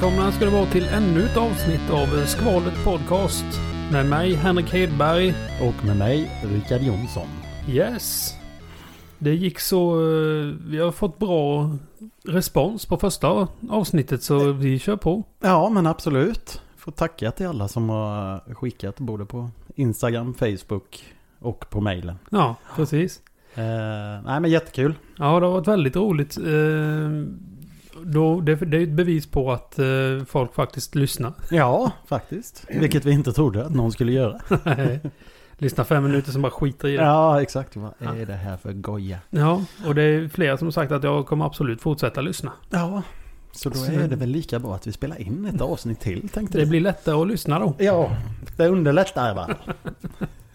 välkomna ska det vara till ännu ett avsnitt av Skvalet Podcast. Med mig Henrik Hedberg. Och med mig, Rickard Jonsson. Yes. Det gick så... eh, Vi har fått bra respons på första avsnittet så vi kör på. Ja, men absolut. Får tacka till alla som har skickat både på Instagram, Facebook och på mejlen. Ja, precis. Eh, nej, men jättekul. Ja, det har varit väldigt roligt. Eh, Då, det, det är ett bevis på att eh, folk faktiskt lyssnar. Ja, faktiskt. Vilket vi inte trodde att någon skulle göra. Lyssna fem minuter som bara skiter i det. Ja, exakt. Vad är det här för goja? Ja, och det är flera som sagt att jag kommer absolut fortsätta lyssna. Ja, så då är det väl lika bra att vi spelar in ett avsnitt till, tänkte Det jag. blir lättare att lyssna då. Ja, det underlättar va?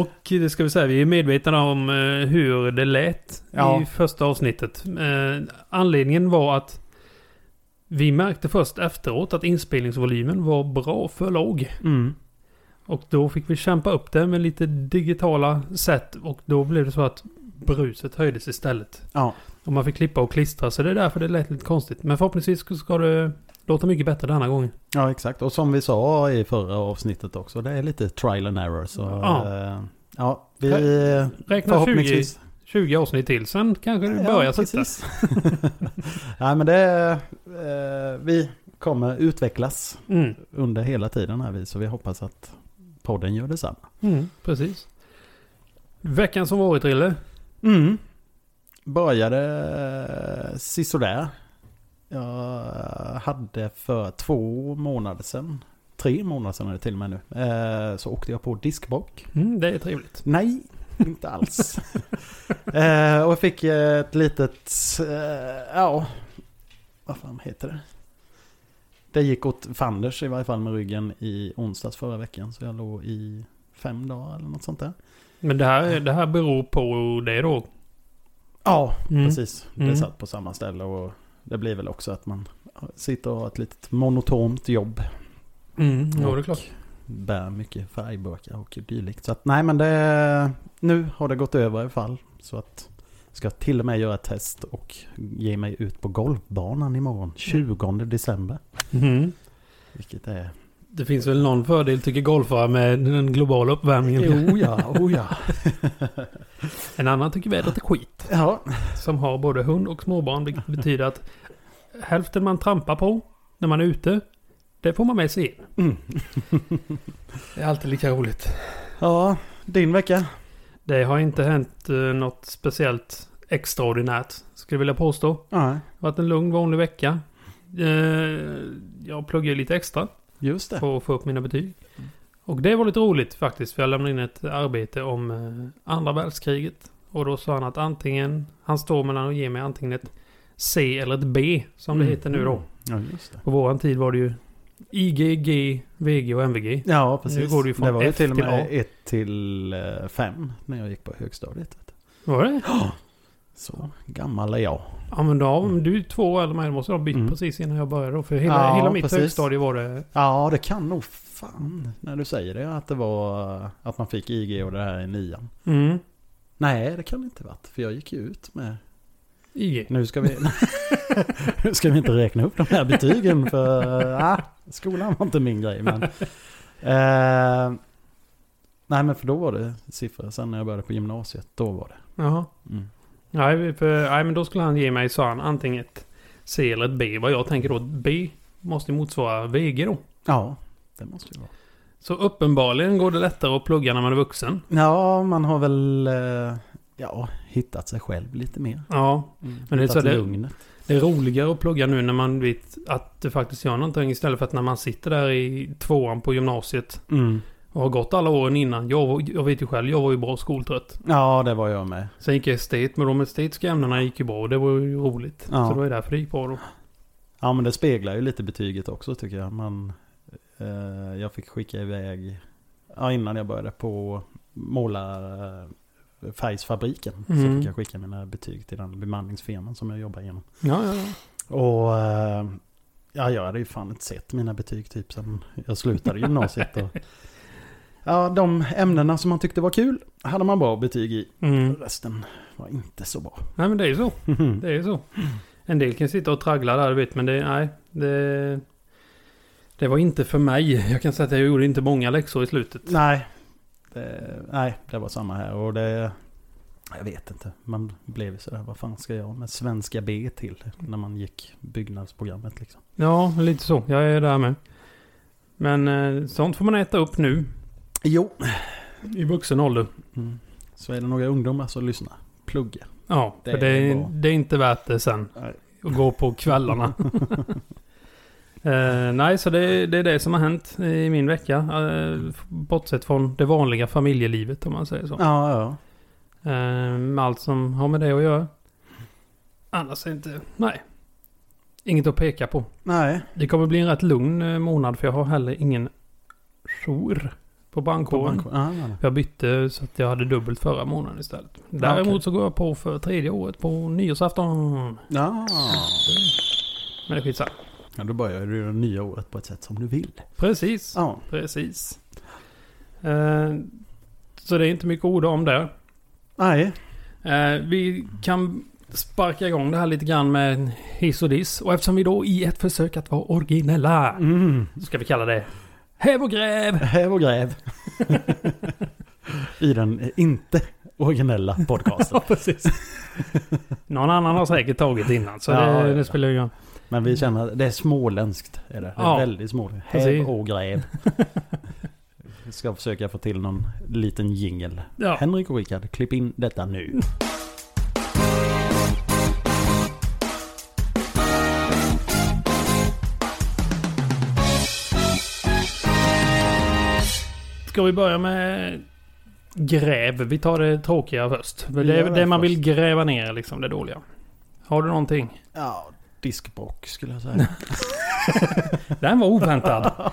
Och det ska vi säga, vi är medvetna om eh, hur det lät Ja. i första avsnittet. Eh, anledningen var att vi märkte först efteråt att inspelningsvolymen var bra för låg. Mm. Och då fick vi kämpa upp det med lite digitala sätt och då blev det så att bruset höjdes istället. Ja, Och man fick klippa och klistra så det är därför det lät lite konstigt. Men förhoppningsvis ska det låta mycket bättre denna gången. ja, exakt. Och som vi sa i förra avsnittet också, det är lite trial and error. Så, Ja. eh, ja vi Räkna 20, förhoppningsvis 20 avsnitt till, sen kanske det börjar sitta. precis. Nej men det, eh, vi kommer utvecklas Mm. under hela tiden här vi, så vi hoppas att podden gör detsamma. Mm, precis. Veckan som varit, Rille. Mm. Började eh, sisådär. Jag hade för två månader sedan, tre månader sedan är det till och med nu, eh, så åkte jag på diskbrock. Mm, det är trevligt. Nej, inte alls. eh, och jag fick ett litet, eh, ja, vad fan heter det? Det gick åt fanders i varje fall med ryggen i onsdags förra veckan. Så jag låg i fem dagar eller något sånt där. Men det här, det här beror på det då? Ja, Mm. precis. Det Mm. satt på samma ställe och det blir väl också att man sitter och har ett litet monotont jobb. Mm, jo, det är klart. Bär mycket färgburkar och dylikt. Så att nej men det, nu har det gått över i fall. Så att ska till och med göra ett test och ge mig ut på golfbanan imorgon. 20 december. Mm. Vilket är... Det finns väl någon fördel tycker golfare med den globala uppvärmningen. Jo ja, oh ja. En annan tycker vädret är skit. ja. Som har både hund och småbarn. Vilket betyder att hälften man trampar på när man är ute. Det får man med sig in. Mm. Det är alltid lika roligt. Ja, din vecka? Det har inte hänt eh, något speciellt extraordinärt. Skulle jag vilja påstå. Nej, Det har varit en lugn vanlig vecka. Eh, Jag pluggar lite extra just det. för att få upp mina betyg. Och det var lite roligt faktiskt. För jag lämnade in ett arbete om eh, andra världskriget. Och då sa han att antingen, han står mellan att ge mig antingen ett C eller ett B som det Mm. heter nu då. Ja, just det. På våran tid var det ju IG, G, VG och MVG. Ja, precis. Nu går det ju från det var F till till A. 1 till 5 när jag gick på högstadiet. Var det? Så gammal är jag. Ja men då, om du är två år än mig, måste ha bytt Mm. precis innan jag började då. För hela, Ja, hela mitt precis. högstadie var det... Ja, det kan nog fan när du säger det att det var att man fick IG och det här i nian. Mm. Nej, det kan det inte varit. För jag gick ju ut med... IG. Nu ska vi... nu ska vi inte räkna upp de här betygen för... Ah, skolan var inte min grej. Men, eh, nej, men för då var det siffror. Sen när jag började på gymnasiet, då var det. Jaha. Mm. Nej, för, nej, men då skulle han ge mig, sa han, antingen ett C eller ett B. Vad jag tänker då, B måste motsvara VG då. Ja, det måste ju vara. Så uppenbarligen går det lättare att plugga när man är vuxen. Ja, man har väl eh, ja, hittat sig själv lite mer. Ja, Men det är så det- lugnet. det är roligare att plugga nu när man vet att det faktiskt gör någonting istället för att när man sitter där i tvåan på gymnasiet Mm. Och har gått alla åren innan. Jag, jag vet ju själv, jag var ju bra skoltrött. Ja, det var jag med. Sen gick jag estet, men de estetiska ämnena gick ju bra och det var ju roligt. Ja. Så det var ju därför det gick bra då. Ja, men det speglar ju lite betyget också tycker jag. Man, eh, jag fick skicka iväg, ja, innan jag började på måla eh, färgsfabriken. Så Mm. fick jag skicka mina betyg till den bemanningsfirman som jag jobbar igenom. Ja, ja, ja. Och eh, ja, jag hade ju fan inte sett mina betyg typ sen jag slutade gymnasiet. Och, ja, de ämnena som man tyckte var kul hade man bra betyg i. Mm. Resten var inte så bra. Nej men det är ju så. Det är ju så. En del kan sitta och traggla där du vet, men det, nej. Det, det var inte för mig. Jag kan säga att jag gjorde inte många läxor i slutet. Nej. Det, nej, det var samma här. Och det... Jag vet inte. Man blev sådär, vad fan ska jag med svenska B till? När man gick byggnadsprogrammet liksom. Ja, lite så. Jag är där med. Men eh, sånt får man äta upp nu. Jo. I vuxen ålder. Mm. Så är det några ungdomar som lyssnar. Plugga. Ja, Det för det, är bra. det är inte värt det sen. Nej. Att gå på kvällarna. eh, nej, så det, det är det som har hänt i min vecka. Eh, bortsett från det vanliga familjelivet om man säger så. Ja, ja. Eh, med allt som har med det att göra. Annars är det inte... Nej. Inget att peka på. Nej. Det kommer bli en rätt lugn eh, månad för jag har heller ingen jour på brandkåren. Ja. Jag bytte så att jag hade dubbelt förra månaden istället. Däremot okej. så går jag på för tredje året på nyårsafton. Ja. Men det är skitsamma. ja, då börjar du det nya året på ett sätt som du vill. Precis. Ja. Precis. Eh, så det är inte mycket ord om där. Nej. Eh, vi kan sparka igång det här lite grann med hiss och diss. Och eftersom vi då i ett försök att vara originella Mm. så ska vi kalla det Häv och gräv! Häv och gräv. I den inte originella podcasten. Ja, precis. Någon annan har säkert tagit innan så Ja, det, det spelar ju ingen Men vi känner att det är småländskt. Är det. det är Ja. väldigt småländskt. Häv och gräv. Ska försöka få till någon liten jingel. Ja. Henrik och Rickard, klipp in detta nu. Ska vi börja med gräv? Vi tar det tråkiga först. Det det det man först. vill gräva ner liksom, det dåliga. Har du någonting? Ja, diskbrock skulle jag säga. Den var oväntad.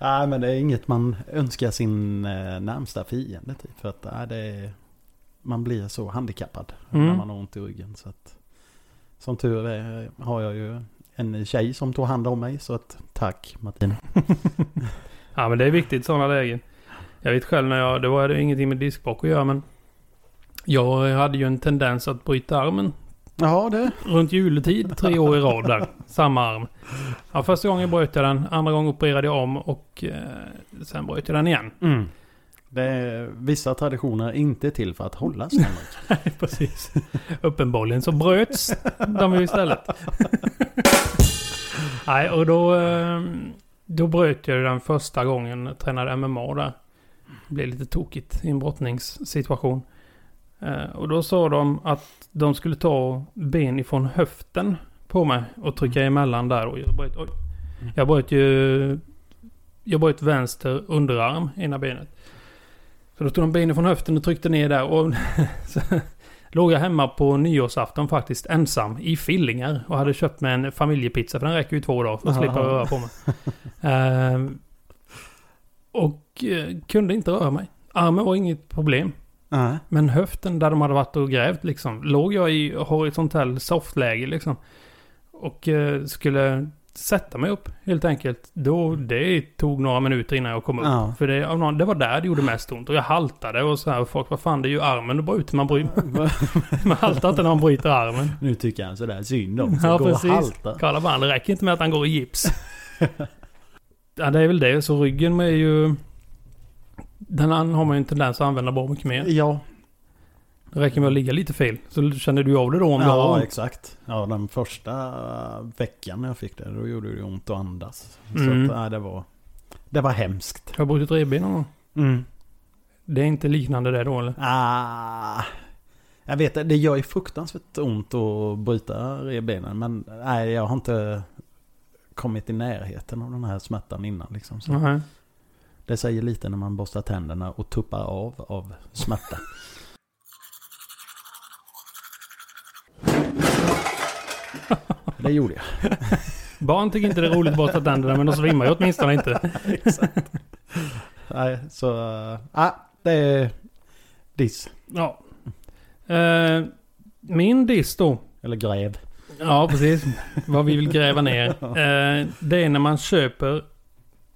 Nej men det är inget man önskar sin eh, närmsta fiende typ. För att nej, det är, man blir så handikappad Mm. när man har ont i ryggen. Så att, som tur är har jag ju en tjej som tog hand om mig. Så att tack Martina. Ja men det är viktigt i sådana lägen. Jag vet själv när jag, det var det ingenting med diskbråck att göra men jag hade ju en tendens att bryta armen Ja det. runt juletid tre år i rad där. Samma arm. Ja, första gången bröt jag den, andra gången opererade jag om och eh, sen bröt jag den igen. Mm. det är, vissa traditioner är inte till för att hållas Henrik. Precis. Uppenbarligen så bröts de ju istället. Nej, och då, eh, då bröt jag den första gången jag tränade MMA där. Det blev lite tokigt i en brottningssituation. Eh, Och då sa de att de skulle ta ben ifrån höften på mig och trycka emellan där. Och jag bröt, oj. Jag bröt ju... Jag bröt vänster underarm, ena benet. Så då tog de benen från höften och tryckte ner där och... så låg jag hemma på nyårsafton faktiskt ensam i fillingar och hade köpt mig en familjepizza för den räcker ju två dagar för att slippa röra på mig. Ehm, och eh, kunde inte röra mig. Armen var inget problem. Men höften där de hade varit och grävt liksom. Låg jag i horisontell softläge liksom. Och eh, skulle sätta mig upp helt enkelt. Då, det tog några minuter innan jag kom upp. Ja. För det, någon- det var där det gjorde mest ont. Och jag haltade och så här. Och folk, vad fan det är ju armen du bryter. Man, bryter, man haltar inte när man bryter armen. nu tycker han sådär synd om så Ja, går och precis. haltar. Kolla bara, det räcker inte med att han går i gips. ja, det är väl det. Så ryggen är ju... Den har man ju en tendens att använda bra mycket mer. Ja, Det räcker med att ligga lite fel. Så känner du av det då om du har ja ont? exakt. Ja, den första veckan när jag fick det, då gjorde det ont att andas. Mm. Så att, nej, det var, det var hemskt. Har du brutit revben någon gång? Mm. Det är inte liknande det då eller? Ah, jag vet det gör ju fruktansvärt ont att bryta revbenen. Men nej, jag har inte kommit i närheten av den här smärtan innan. Liksom. Så Nej. Det säger lite när man borstar tänderna och tuppar av av smärta. Det gjorde jag. Barn tycker inte det är roligt att borsta tänderna men de svimmar ju åtminstone inte. Nej, så... Uh, det är diss. Ja. Eh, min diss då. Eller gräv. Ja, precis. Vad vi vill gräva ner. Eh, det är när man köper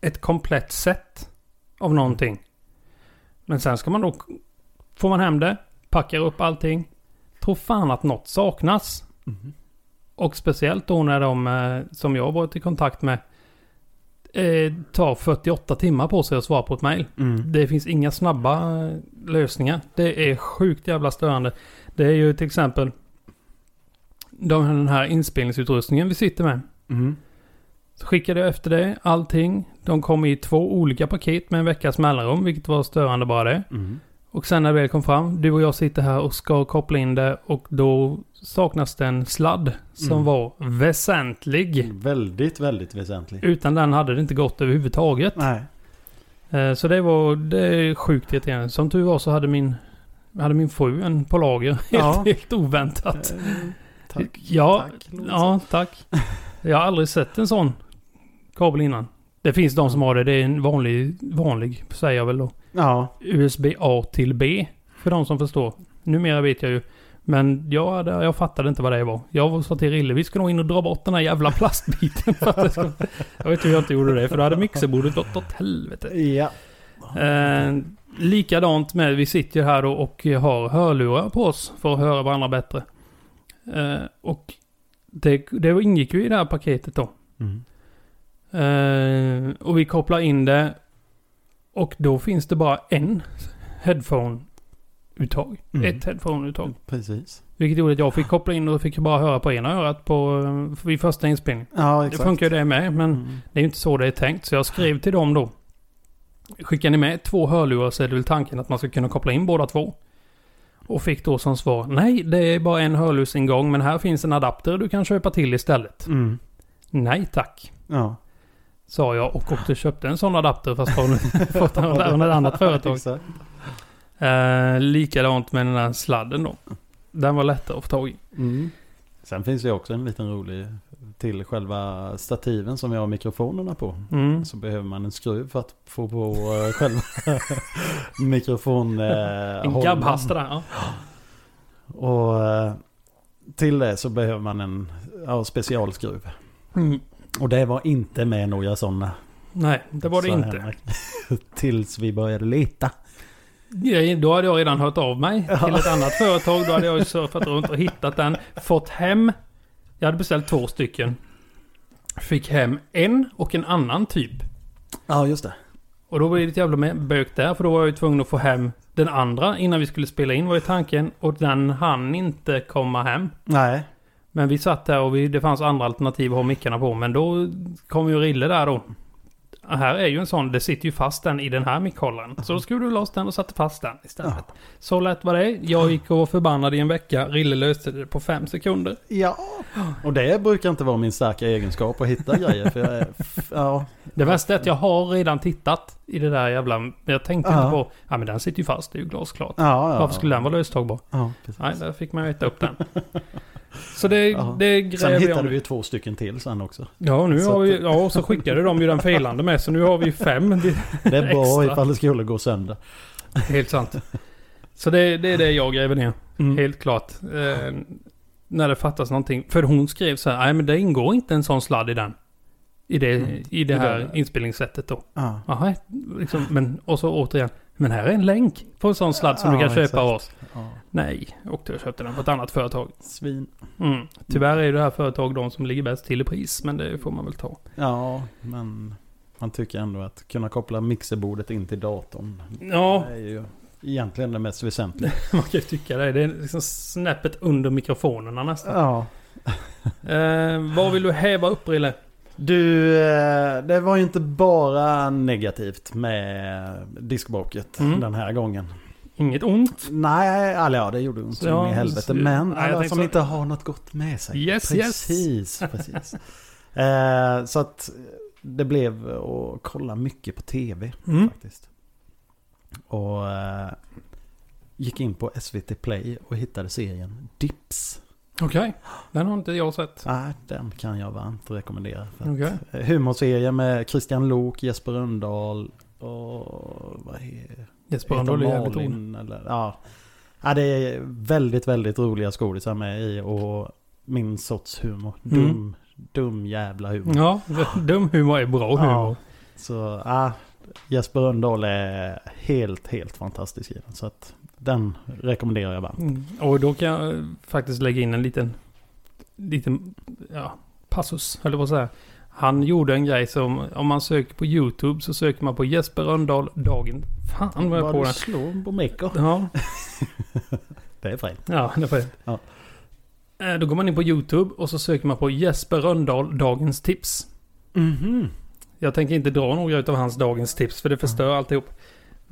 ett komplett set av någonting. Men sen ska man då... Får man hem det, packar upp allting. Tror fan att något saknas. Mhm. Och speciellt då när de, eh, som jag varit i kontakt med, eh, tar 48 timmar på sig att svara på ett mail. Mm. Det finns inga snabba eh, lösningar. Det är sjukt jävla störande. Det är ju till exempel de, den här inspelningsutrustningen vi sitter med. Mm. Så skickade jag efter det, allting. De kom i två olika paket med en veckas mellanrum, vilket var störande bara det. Mm. Och sen när det väl kom fram, du och jag sitter här och ska koppla in det och då saknas det en sladd som Mm. var väsentlig. Väldigt, väldigt väsentlig. Utan den hade det inte gått överhuvudtaget. Nej. Eh, Så det var det är sjukt irriterande. Som tur var så hade min, hade min fru en på lager. Helt, Ja. helt oväntat. Eh, Tack. Ja, Tack, ja, tack. Jag har aldrig sett en sån kabel innan. Det finns de som har det. Det är en vanlig, vanlig säger jag väl då. Ja. USB A till B. För de som förstår. Numera vet jag ju. Men jag, jag fattade inte vad det var. Jag sa till Rille, vi ska nog in och dra bort den här jävla plastbiten. För att ska, jag vet hur jag inte gjorde det, för då hade mixerbordet gått åt helvete. Ja. Eh, likadant med, vi sitter här då och har hörlurar på oss för att höra varandra bättre. Eh, och det, det ingick ju i det här paketet då. Mm. Eh, och vi kopplar in det. Och då finns det bara en headphone-uttag. Mm. Ett headphone-uttag. Precis. Vilket gjorde att jag fick koppla in och fick bara höra på ena örat på, vid första inspelningen. Ja, Det exakt. funkar ju det med, men Mm. det är ju inte så det är tänkt. Så jag skrev till dem då. Skickar ni med två hörlurar så är det väl tanken att man ska kunna koppla in båda två. Och fick då som svar, nej det är bara en hörlursingång men här finns en adapter du kan köpa till istället. Mm. Nej tack, Ja. Sa jag och åkte och köpte en sån adapter fast från, från, ett annat företag. Exakt. Eh, likadant med den här sladden då. Den var lättare att få tag i. Mm. Sen finns det också en liten rolig till själva stativen som vi har mikrofonerna på. Mm. Så behöver man en skruv för att få på eh, själva mikrofon... Eh, En gabbhasta där. Ja. Och eh, till det så behöver man en ja, specialskruv. Mm. Och det var inte med några sådana. Nej, det var det Så inte. Tills vi började leta. Ja, Då hade jag redan hört av mig Ja. till ett annat företag. Då hade jag surfat runt och hittat den. Fått hem. Jag hade beställt två stycken. Fick hem en och en annan typ. Ja, just det. Och då blev det ett jävla med- bök där. För då var jag ju tvungen att få hem den andra innan vi skulle spela in var ju tanken. Och den hann inte komma hem. Nej. Men vi satt där och vi, det fanns andra alternativ att ha mickarna på. Men då kom ju Rille där då. Här är ju en sån, det sitter ju fast den i den här mickhållaren. Så då skruvade du loss den och satte fast den istället. Så lätt var det. Jag gick och var förbannad i en vecka. Rille löste det på fem sekunder. Ja. Och det brukar inte vara min starka egenskap att hitta grejer. För jag är, ja. Det värsta är att jag har redan tittat i det där jävla... Men jag tänkte Ja. inte på... Ja men den sitter ju fast, det är ju glasklart. Ja, ja. Varför skulle den vara löstagbar? Ja, precis. Nej, där fick man ju äta upp den. Så det, Ja. det Sen gräver jag hittade vi ju två stycken till sen också. Ja, nu Så har vi... Ja, och så skickade de ju den felande med. Så nu har vi fem. Det- är bra ifall det skulle gå sönder. Helt sant. Så det, det är det jag gräver ner. Mm. Helt klart. Eh, när det fattas någonting. För hon skrev så här, nej men det ingår inte en sån sladd i den. I det, Mm. i det I här det- inspelningssättet då. Ja. Jaha, liksom, men, och så återigen. Men här är en länk på en sån sladd som Ja, du kan köpa exakt. av oss. ja. Nej, och jag köpte den på ett annat företag. Svin. Mm. Tyvärr är det här företag de som ligger bäst till i pris, men det får man väl ta. Ja, men man tycker ändå att kunna koppla mixerbordet in till datorn. Ja, Det är ju egentligen det mest väsentliga. man kan ju tycka det. Det är liksom snäppet under mikrofonerna nästan. Ja. Eh, vad vill du häva upp, Rille? Du, eh, det var ju inte bara negativt med diskbråket Mm. den här gången. Inget ont? Nej, eller ja det gjorde ont ja, i helvete. Men Nej, alla som så- inte har något gott med sig. Yes, yes. precis, precis. eh, så att det blev att kolla mycket på tv Mm. faktiskt. Och eh, gick in på SVT Play och hittade serien Dips. Okej, den har inte jag sett. Nej, den kan jag varmt rekommendera. För eh, Humorserie med Christian Lok, Jesper Rönndahl och vad är Jesper Rönndahl är jävligt eller ja. ja. det är väldigt, väldigt roliga skådisar med i och min sorts humor. Mm. Dum, dum jävla humor. Ja, dum humor är bra humor. Ja. Så ja, Jesper Rönndahl är helt, helt fantastisk i den. Så att den rekommenderar jag varmt. Mm. Och då kan jag eh, faktiskt lägga in en liten liten ja, passus, eller vad säga. Han gjorde en grej som, om man söker på YouTube så söker man på Jesper Röndahl dagen. Fan vad jag Vad på du den. slår på mickor. Ja, Det är fränt. ja, det får jag. Ja. Eh, Då går man in på YouTube och så söker man på Jesper Röndahl dagens tips. Mhm. Jag tänker inte dra några utav hans dagens tips för det förstör alltihop.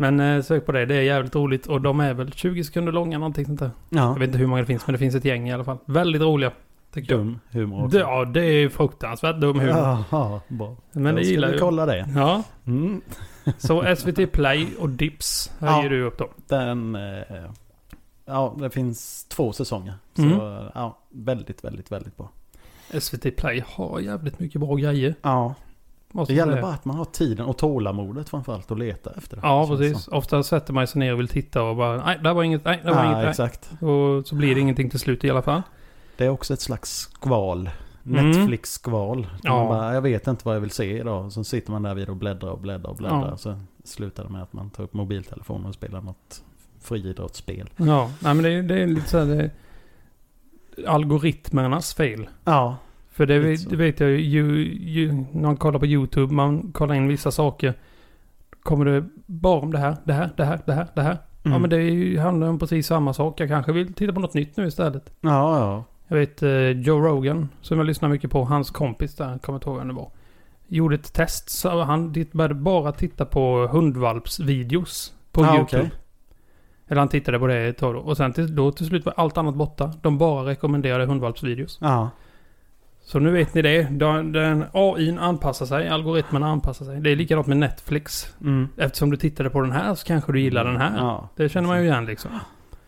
Men eh, sök på det, det är jävligt roligt och de är väl 20 sekunder långa någonting sånt där. Ja. Jag vet inte hur många det finns men det finns ett gäng i alla fall. Väldigt roliga. Tycker jag. Dum humor också. Det, ja, det är fruktansvärt dum humor. Jaha, bra. Men det ska gillar vi jag. kolla det. Ja, Mm. så SVT Play och Dips höjer Ja. du upp då. Den... Eh, ja, det finns två säsonger. Så Mm. ja, väldigt, väldigt, väldigt bra. SVT Play har jävligt mycket bra grejer. Ja, det gäller bara att man har tiden och tålamodet framförallt att leta efter det. Ja, precis. som. Ofta sätter man sig ner och vill titta och bara nej, det var inget, nej, det var Ja, inget, nej. exakt. Och så blir det ingenting till slut i alla fall. Det är också ett slags skval. Mm. Netflix-skval. Ja. Man bara, jag vet inte vad jag vill se idag. Så sitter man där vid och bläddrar och bläddrar och bläddrar. Ja. Så slutar det med att man tar upp mobiltelefonen och spelar något friidrottsspel. Ja, nej men det, är- det är lite så här, det är algoritmernas fel. Ja. För det, vet, det vet jag ju, ju, när man kollar på YouTube, man kollar in vissa saker. Kommer det bara om det här, det här, det här, det här, det här. Ja Mm. men det ju, handlar om precis samma sak. Jag kanske vill titta på något nytt nu istället. Ja, ja. Jag vet eh, Joe Rogan, som jag lyssnar mycket på, hans kompis där, jag kommer inte ihåg vem det var. Gjorde ett test, så han började bara titta på hundvalpsvideos på Ja, YouTube. okej. Eller han tittade på det ett tag då. Och sen till, då till slut var allt annat borta. De bara rekommenderade hundvalpsvideos. Ja. Så nu vet ni det. Den, den AI anpassar sig, algoritmerna anpassar sig. Det är likadant med Netflix. Mm. Eftersom du tittade på den här så kanske du gillar den här. Ja. Det känner man ju igen liksom.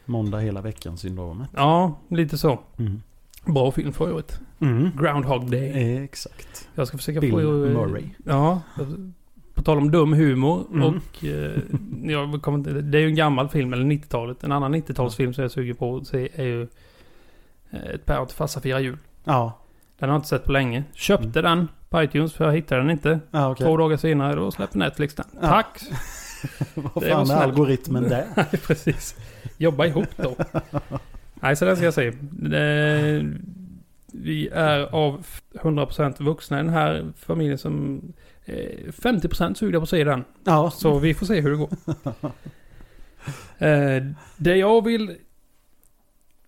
Måndag hela veckan syndromet. Ja, lite så. Mm. Bra film för övrigt. Mm. Groundhog Day. Exakt. Jag ska försöka Bill få... eh, Murray. Ja. På tal om dum humor Mm. och... Eh, jag kommer inte, det är ju en gammal film, eller 90-talet. En annan 90-talsfilm som jag suger på att se är ju... eh, Ett päron till farsa firar jul. Ja. Den har jag inte sett på länge. Köpte Mm. den på iTunes för jag hittade den inte. Ja, okej. Två dagar senare då släpper Netflix den. Ja. Tack! Vad Det var fan är algoritmen där? Nej, precis. Jobba ihop då. Nej, så den ska jag se. Eh, Vi är av 100% vuxna i den här familjen som... eh, 50% sugna på att se den. Ja. Så vi får se hur det går. Eh, Det jag vill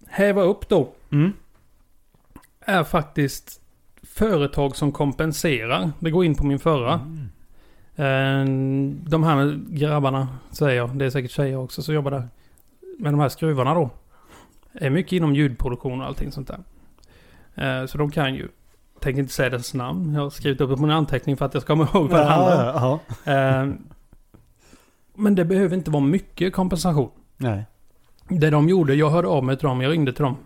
häva upp då Mm. Är faktiskt företag som kompenserar. Det går in på min förra. Mm. Eh, De här grabbarna, säger jag, det är säkert tjejer också som jobbar där. Med de här skruvarna då. Är mycket inom ljudproduktion och allting sånt där. Eh, Så de kan ju. Tänker inte säga deras namn. Jag har skrivit upp det på en anteckning för att jag ska komma ihåg vad det handlar om. Eh, Men det behöver inte vara mycket kompensation. Nej. Det de gjorde, jag hörde av mig till dem, jag ringde till dem.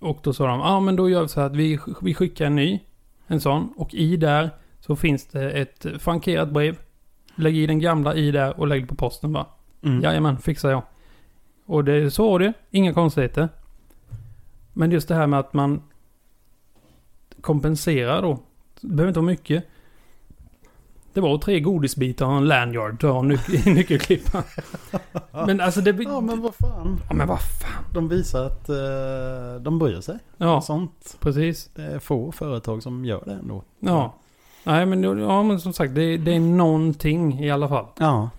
Och då sa de, ja ah, men då gör vi så här att vi, vi skickar en ny. En sån. Och i där så finns det ett frankerat brev. Lägg i den gamla i där och lägg på posten bara. Mm. Jajamän, fixar jag. Och det, så var det. Inga konstigheter. Men just det här med att man kompenserar då. Det behöver inte vara mycket. Det var tre godisbitar och en lanyard och en nyc- nyckelklippa. Men alltså det... Ja, men vad fan. Ja, men vad fan. De visar att eh, de bryr sig. Ja, Sånt. precis. Det är få företag som gör det ändå. Ja. Nej men, ja, men som sagt, det, det är någonting i alla fall. Ja.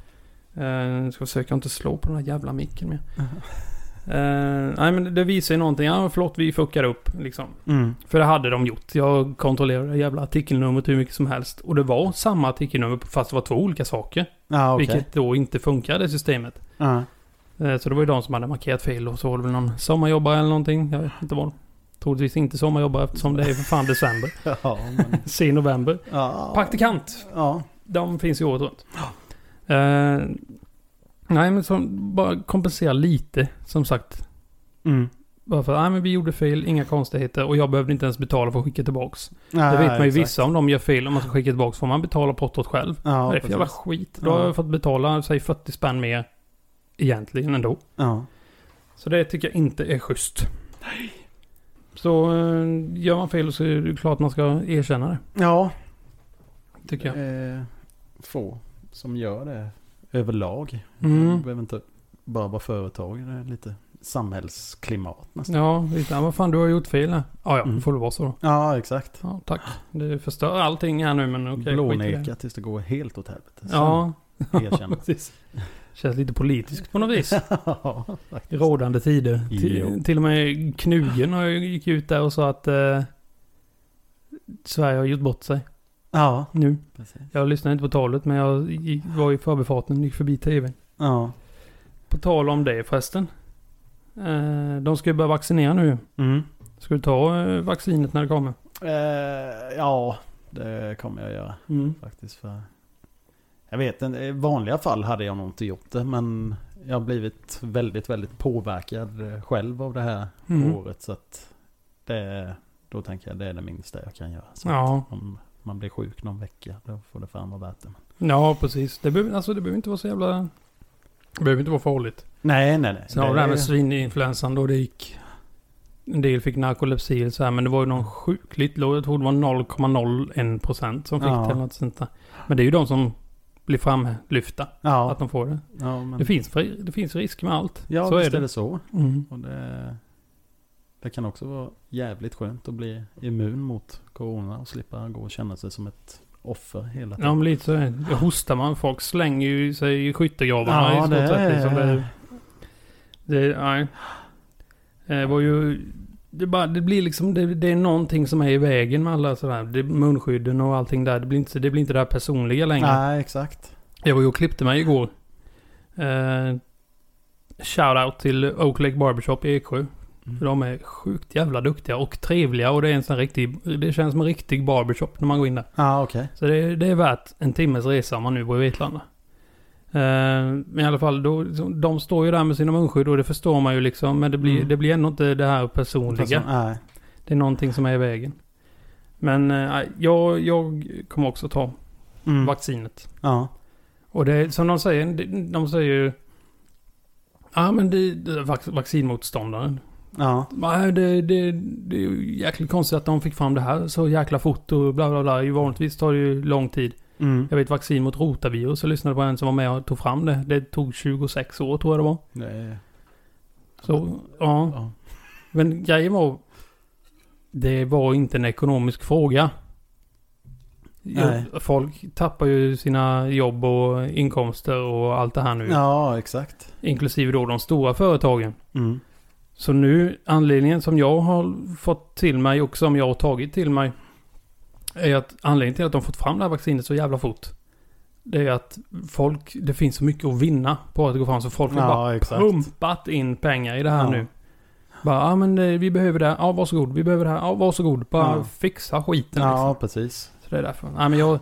Uh, ska försöka inte slå på den här jävla micken mer. Eh, nej men det visar ju någonting. Ja förlåt vi fuckade upp liksom. Mm. För det hade de gjort. Jag kontrollerade jävla artikelnumret hur mycket som helst. Och det var samma artikelnummer fast det var två olika saker. Ja, okej. Vilket då inte funkade systemet. Ja. Eh, så det var ju de som hade markerat fel och så var det väl någon sommarjobbare eller någonting. Jag vet inte vad. Troligtvis inte sommarjobbare eftersom det är för fan december. Ja, men... Sen november. Praktikant. Ja. De finns ju året runt. Eh, nej men så bara kompensera lite som sagt. Mm. Bara för att nej, men vi gjorde fel, inga konstigheter och jag behövde inte ens betala för att skicka tillbaks. Nej, det vet man ju exakt. vissa om de gör fel om man ska skicka tillbaks får man betala portot själv. Ja, Vad är det för jävla precis. skit? Då har Ja. jag fått betala, säg 40 spänn mer. Egentligen ändå. Ja. Så det tycker jag inte är schysst. Nej. Så eh, gör man fel så är det klart man ska erkänna det. Ja. Tycker jag. Det är få som gör det överlag. Mm. Det behöver inte bara vara företag. Det är lite samhällsklimat nästan. Ja, lite. Vad fan du har gjort fel här. Ja, ja, Mm. får det vara så då. Ja, exakt. Ja, tack. Det förstör allting här nu men okej. det. Blåneka tills det går helt åt helvete. Ja, Erkänna. precis. Känns lite politiskt på något vis. ja, I rådande tider. Till, till och med Knugen har gick ut där och sa att eh, Sverige har gjort bort sig Ja, nu. precis. Jag lyssnade inte på talet men jag gick, var i förbifarten gick förbi tvn. Ja. På tal om det förresten. Eh, de ska ju börja vaccinera nu. Mm. Ska du ta eh, vaccinet när det kommer? Eh, ja, det kommer jag göra Mm. faktiskt. För jag vet inte, i vanliga fall hade jag nog inte gjort det. Men jag har blivit väldigt, väldigt påverkad eh, själv av det här Mm. året. Så att det, då tänker jag det är det minsta jag kan göra. Så Ja. att om man blir sjuk någon vecka, då får det fan vara värt det. Ja, precis. Det behöver, alltså, det behöver inte vara så jävla... Det behöver inte vara farligt. Nej, nej, nej. Sen har vi det här med svininfluensan då det gick... En del fick narkolepsi eller så här, men det var ju någon sjukligt låg. Jag tror det var 0,01% som fick Ja. det eller något sånt där. Men det är ju de som blir framlyfta. Ja, Att de får det. ja men, Det finns, det finns risk med allt. ja så visst är det. är det så. Mm. Och det, det kan också vara jävligt skönt att bli immun mot corona och slippa gå och känna sig som ett offer hela tiden. Ja, men lite så. Hostar man. Folk slänger ju sig i skyttegravarna Ja, i stort det sett. är- Liksom. Det, det, nej. Det var ju... Det, bara, det blir liksom, det, det är någonting som är i vägen med alla sådär. Det, munskydden och allting där. Det blir inte det, blir inte det här personliga längre. Nej, exakt. Jag var ju och klippte mig igår. Eh, Shoutout till Oak Lake Barbershop i Eksjö. För de är sjukt jävla duktiga och trevliga och det är en sån riktig... Det känns som en riktig barbershop när man går in där. Ja, okej. Så det, är- det är värt en timmes resa om man nu bor i Vetlanda. Eh, men i alla fall, då, de står ju där med sina munskydd och det förstår man ju liksom. Men det blir, Mm. det blir ändå inte det här personliga. Nej. Det är någonting som är i vägen. Men eh, jag, jag kommer också ta Mm. vaccinet. Ja. Och det är som de säger, de, säger ju... Ja men det, det vac, vaccinmotståndaren. Ja. Nej, det, det, det är ju jäkligt konstigt att de fick fram det här så jäkla fort och bla bla bla. Vanligtvis tar det ju lång tid. Mm. Jag vet vaccin mot rotavirus. Jag lyssnade på en som var med och tog fram det. Det tog 26 år tror jag det var. Är... Så, ja. Ja. Men grejen var... Det var inte en ekonomisk fråga. Nej. Folk tappar ju sina jobb och inkomster och allt det här nu. ja, exakt. Inklusive då de stora företagen. Mm. Så nu, anledningen som jag har fått till mig och som jag har tagit till mig. Är att anledningen till att de fått fram det här vaccinet så jävla fort. Det är att folk, det finns så mycket att vinna på att går fram. Så folk har Ja, bara exakt. pumpat in pengar i det här Ja. nu. Bara, ja men eh, vi behöver det här. Ja varsågod. Vi behöver det här. Ja varsågod. Bara Ja. fixa skiten Ja, liksom. precis. Så det är därför. Nej men jag...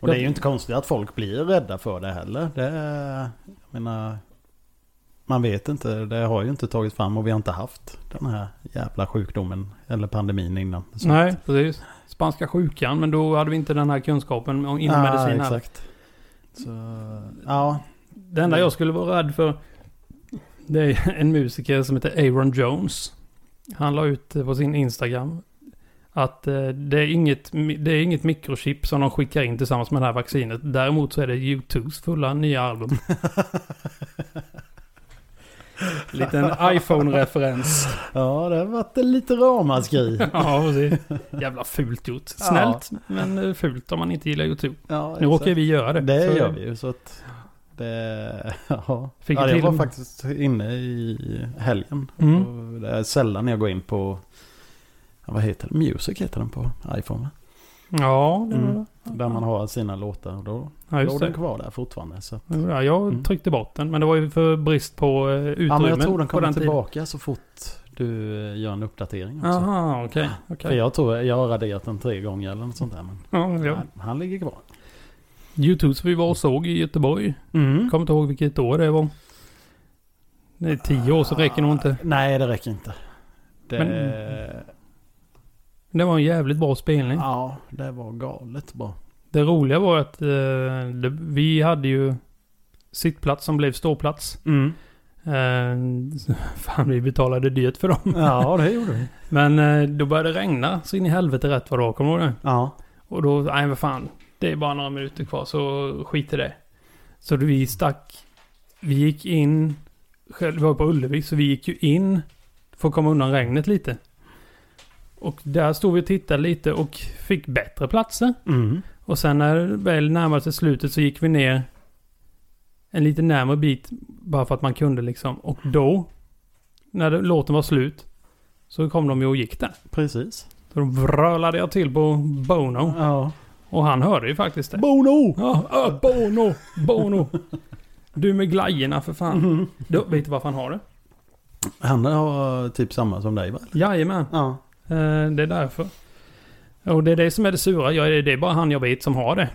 Och det är ju inte konstigt att folk blir rädda för det heller. Det är, jag menar, man vet inte. Det har ju inte tagit fram och vi har inte haft den här jävla sjukdomen eller pandemin innan. Så- Nej precis. Spanska sjukan. Men då hade vi inte den här kunskapen om- inom ja, medicin exakt. Så, ja. Det enda jag skulle vara rädd för det är en musiker som heter Aaron Jones. Han la ut på sin Instagram att eh, det, är inget, det är inget mikrochip som de skickar in tillsammans med det här vaccinet. Däremot så är det U2s fulla nya album. Liten iPhone-referens. ja, det har varit lite ramaskri. ja, precis. Jävla fult gjort. Snällt, men eh, fult om man inte gillar U2. Ja, Nu råkar vi göra det. Det Så- gör vi ju så att det, ja. Fick ja, jag till- var faktiskt inne i helgen. Mm. Det är sällan jag går in på, ja, vad heter det? Music heter den på iPhone? Ja, det Mm. Där man har sina låtar då Ja, låg den kvar där fortfarande. Så. att- Ja, jag Mm. tryckte bort den, men det var ju för brist på eh, utrymme Ja men jag tror den kommer tiden. tillbaka så fort du eh, gör en uppdatering också. Jaha, okej. okej. För jag tror jag har raderat den tre gånger eller något sånt där. Men Ja, ja. han, han ligger kvar. YouTube som vi var och såg i Göteborg. Mm. Kommer inte ihåg vilket år det var. Det är tio år så räcker nog inte. Nej det räcker inte. Det, Men- Det var en jävligt bra spelning. Ja, det var galet bra. Det roliga var att eh, det, vi hade ju sittplats som blev ståplats. Mm. Eh, fan, vi betalade dyrt för dem. Ja det gjorde vi. Men eh, då började det regna så in i helvete rätt vad det var. Kommer du det? Ja. Och då, nej vad fan. Det är bara några minuter kvar så skit i det. Så då vi stack. Vi gick in själv, var på Ullevi så vi gick ju in för att komma undan regnet lite. Och där stod vi och tittade lite och fick bättre platser. Mm. Och sen när det väl närmade sig slutet så gick vi ner en lite närmare bit bara för att man kunde liksom. Och då, när det, låten var slut, så kom de ju och gick där. Precis. Så då vrölade jag till på Bono. Ja. Och han hörde ju faktiskt det. Bono! Ja, ja, Bono! Bono! Du med glajjorna för fan. Mm. Du, vet du varför han har det? Han har typ samma som dig va? Jajamän. Ja. Eh, det är därför. Och det är det som är det sura. Ja, det är bara han jag vet som har det.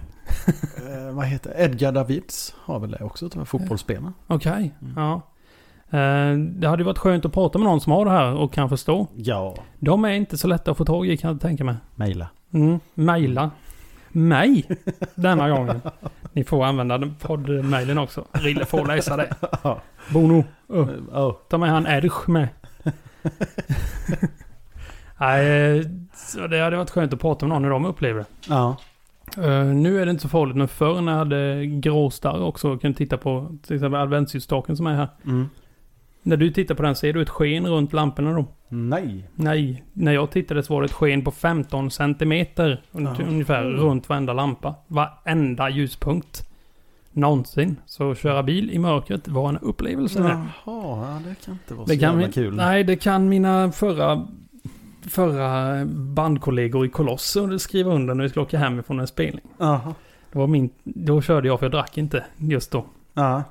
Eh, vad heter Edgar Davids har väl det också tror jag, fotbollsspelare. Okej. Mm. Ja. Eh, det hade ju varit skönt att prata med någon som har det här och kan förstå. Ja. De är inte så lätta att få tag i kan jag tänka mig. Mejla. Mm. Maila. Mig denna gången. Ni får använda den poddmailen också. Rille får läsa det. Bono. Oh. Ta med han Ersch med. Nej, så det hade varit skönt att prata med någon hur de upplever det. Ja. Eh, nu är det inte så farligt, men förr när jag hade gråstarr också och kunde titta på till exempel adventsljusstaken som är här. Mm. När du tittar på den, ser du ett sken runt lamporna då? Nej. Nej, när jag tittade så var det ett sken på 15 centimeter Ja. ungefär runt varenda lampa. Varenda ljuspunkt. Någonsin. Så köra bil i mörkret var en upplevelse. Jaha, ja, det kan inte vara så Det kan jävla vi, kul. Nej, det kan mina förra, förra bandkollegor i Koloss under- skriva under när vi skulle åka hem från en spelning. Det var min, då körde jag för jag drack inte just då. Ja.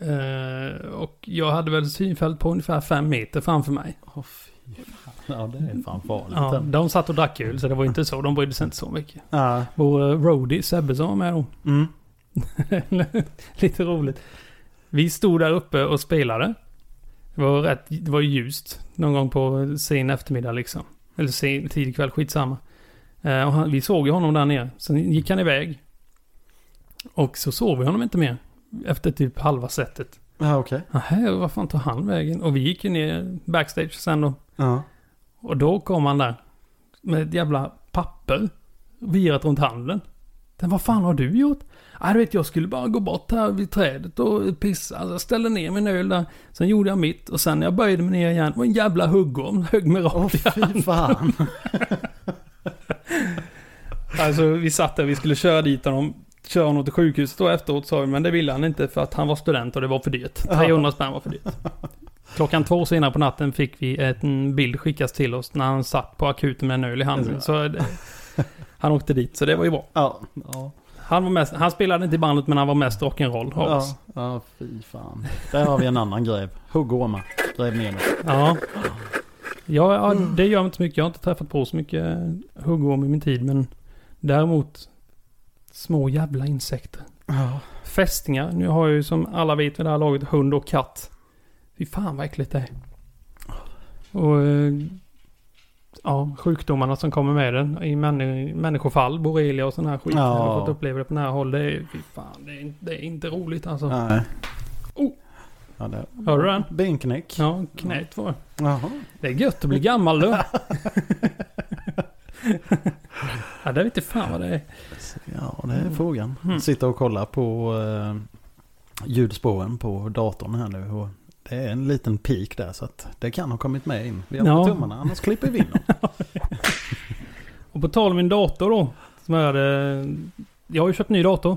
Eh, och jag hade väl synfält på ungefär fem meter framför mig. Fan. Ja, det är fan farligt. Ja, de satt och drack öl så det var inte så. De brydde sig inte så mycket. Ja. Vår uh, roadie Sebbe som var med då. Mm. Lite roligt. Vi stod där uppe och spelade. Det var rätt, det var ljust. Någon gång på sen eftermiddag liksom. Eller sen, tidig kväll, skitsamma. Eh, och han, vi såg ju honom där nere. Sen gick han iväg. Och så såg vi honom inte mer. Efter typ halva sättet. Ja, okej. Nähä, vad fan tog han vägen? Och vi gick ju ner backstage sen då. Ja. Och då kom han där. Med ett jävla papper. Virat runt handen. Den, vad fan har du gjort? Ja, du vet, jag skulle bara gå bort här vid trädet och pissa. Jag ställde ner min öl där. Sen gjorde jag mitt och sen när jag böjde mig ner igen var en jävla huggorm. Högg mig rakt i fy handen. fan. Alltså vi satt där, vi skulle köra dit honom. Köra honom till sjukhuset då efteråt sa vi, men det ville han inte för att han var student och det var för dyrt. 300 spänn var för dyrt. Klockan två senare på natten fick vi en bild skickas till oss när han satt på akuten med en öl i handen. Så det, han åkte dit, så det var ju bra. Ja. Ja. Han, var mest, han spelade inte i bandet men han var mest rock'n'roll av oss. Ja. ja, fy fan. Där har vi en annan gräv. Huggormar. Gräv ner dem. Ja. Ja, ja, det gör inte så mycket. Jag har inte träffat på så mycket huggorm i min tid men däremot små jävla insekter. Ja. Fästingar. Nu har jag ju som alla vet vid det här laget hund och katt. Fy fan vad äckligt det är. Och eh, ja, sjukdomarna som kommer med den i männi- människofall, borrelia och sån här skit. Ja. Jag har fått uppleva det på nära håll. Det är, fan, det är, det är inte roligt alltså. Nej. Oh. Ja, det... Hör du den? Benknäck. Ja, knät var det. Det är gött att bli gammal du. ja, det vet inte fan vad det är. Ja, det är frågan. Mm. Sitter och kollar på eh, ljudspåren på datorn här nu. Och det är en liten peak där så att det kan ha kommit med in. Vi har Ja. tummarna, annars klipper vi in dem. Och på tal om min dator då. Som jag hade... Jag har ju köpt ny dator.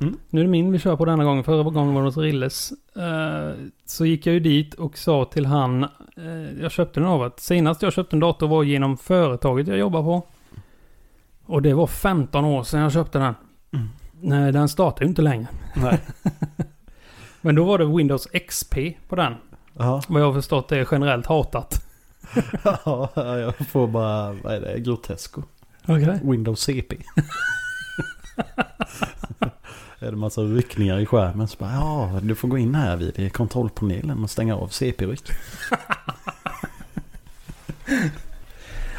Mm. Nu är det min vi kör på denna gången. Förra gången var det hos Rilles. Eh, så gick jag ju dit och sa till han. eh, jag köpte den av att senast jag köpte en dator var genom företaget jag jobbar på. Och det var 15 år sedan jag köpte den. Mm. Nej, den startar ju inte längre. Nej. Men då var det Windows XP på den. Vad jag har förstått är generellt hatat. ja, jag får bara, vad är det, Grotesco. Okej. Windows CP. är det massa ryckningar i skärmen så bara, ja, du får gå in här vid kontrollpanelen och stänga av CP-ryck.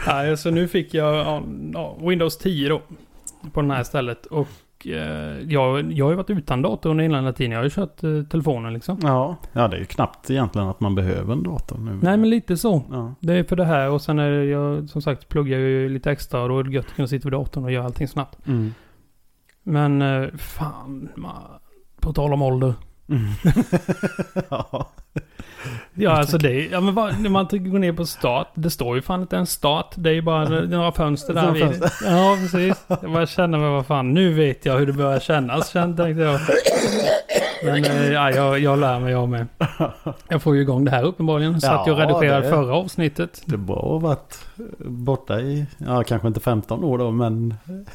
Nej, så nu fick jag ja, ja, Windows 10 då. På det här stället. Och eh, jag, jag har ju varit utan dator under hela tiden. Jag har ju kört eh, telefonen liksom. Ja, ja, det är ju knappt egentligen att man behöver en dator nu. Nej, men lite så. Ja, Det är för det här och sen är det, jag som sagt pluggar ju lite extra och då är det gött att kunna sitta vid datorn och göra allting snabbt. mm. Men eh, fan, man, på tal om ålder. Mm. ja. Ja, alltså det är, ja men vad, när man går ner på start, det står ju fan inte en start. Det är ju bara några fönster där vid. fönster. Ja, precis. Jag bara känner mig, vad fan, nu vet jag hur det börjar kännas, tänkte jag. Men eh, ja, jag, jag lär mig jag med. Jag får ju igång det här uppenbarligen. Satt Ja, redigerade det- förra avsnittet. Det har varit borta i, ja kanske inte 15 år då, men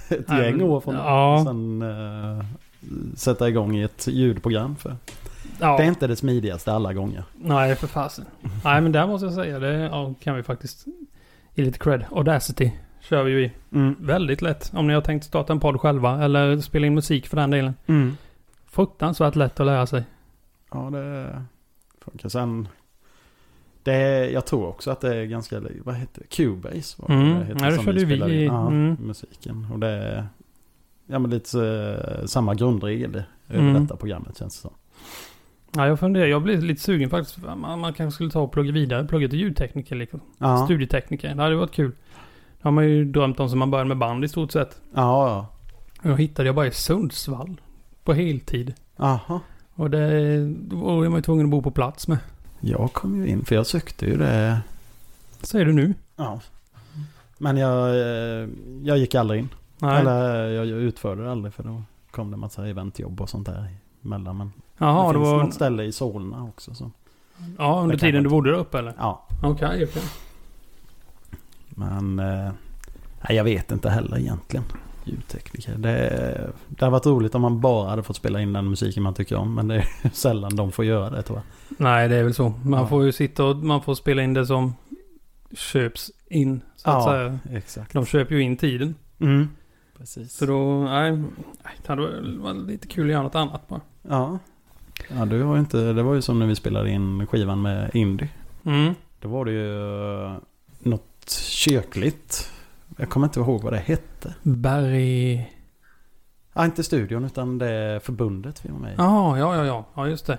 ett gäng år från ja. sen uh, sätta igång i ett ljudprogram. För Ja, Det är inte det smidigaste alla gånger. nej för fasen. Nej, men där måste jag säga, det ja, kan vi faktiskt ge lite cred. Audacity kör vi ju i. Mm. Väldigt lätt. Om ni har tänkt starta en podd själva eller spela in musik för den delen. Mm. Fruktansvärt lätt att lära sig. Ja, det funkar. Sen, det är, jag tror också att det är ganska, vad heter det? Cubase? vad Mm. det heter Ja, det körde vi i- Ja, mm. musiken. Och det är ja, men lite eh, samma grundregel över Mm. detta programmet känns det som. Ja, jag funderar. Jag blir lite sugen faktiskt. Man, man kanske skulle ta och plugga vidare. Plugga till ljudtekniker liksom. Ja, Studietekniker. Det hade varit kul. Det har man ju drömt om som man började med band i stort sett. ja, ja. Och jag hittade jag bara i Sundsvall. På heltid. Aha. Och det då är man ju tvungen att bo på plats med. Jag kom ju in, för jag sökte ju det. Säger du nu? Ja. Men jag, eh, jag gick aldrig in. Nej. Eller jag utförde det aldrig för då kom det en massa eventjobb och sånt där emellan. Men Jaha, det det, finns var... något ställe i Solna också. Så. Ja, under tiden du bodde där uppe eller? Ja, Okej, okej. men eh, nej, jag vet inte heller egentligen. Ljudtekniker. Det, det har varit roligt om man bara hade fått spela in den musiken man tycker om. Men det är sällan de får göra det tror jag. Nej, det är väl så. Man Ja. får ju sitta och man får spela in det som köps in. Så att Ja. säga. Exakt. De köper ju in tiden. Mm. Precis. Så då, nej. nej, Det hade varit lite kul att göra något annat bara. Ja. Ja, du har ju inte, det var ju som när vi spelade in skivan med Indy. Mm. Då var det ju eh, något kyrkligt. Jag kommer inte ihåg vad det hette. Berg... Ja, inte studion utan det förbundet vi var med i. Jaha, ja, ja, ja. Ja, just det.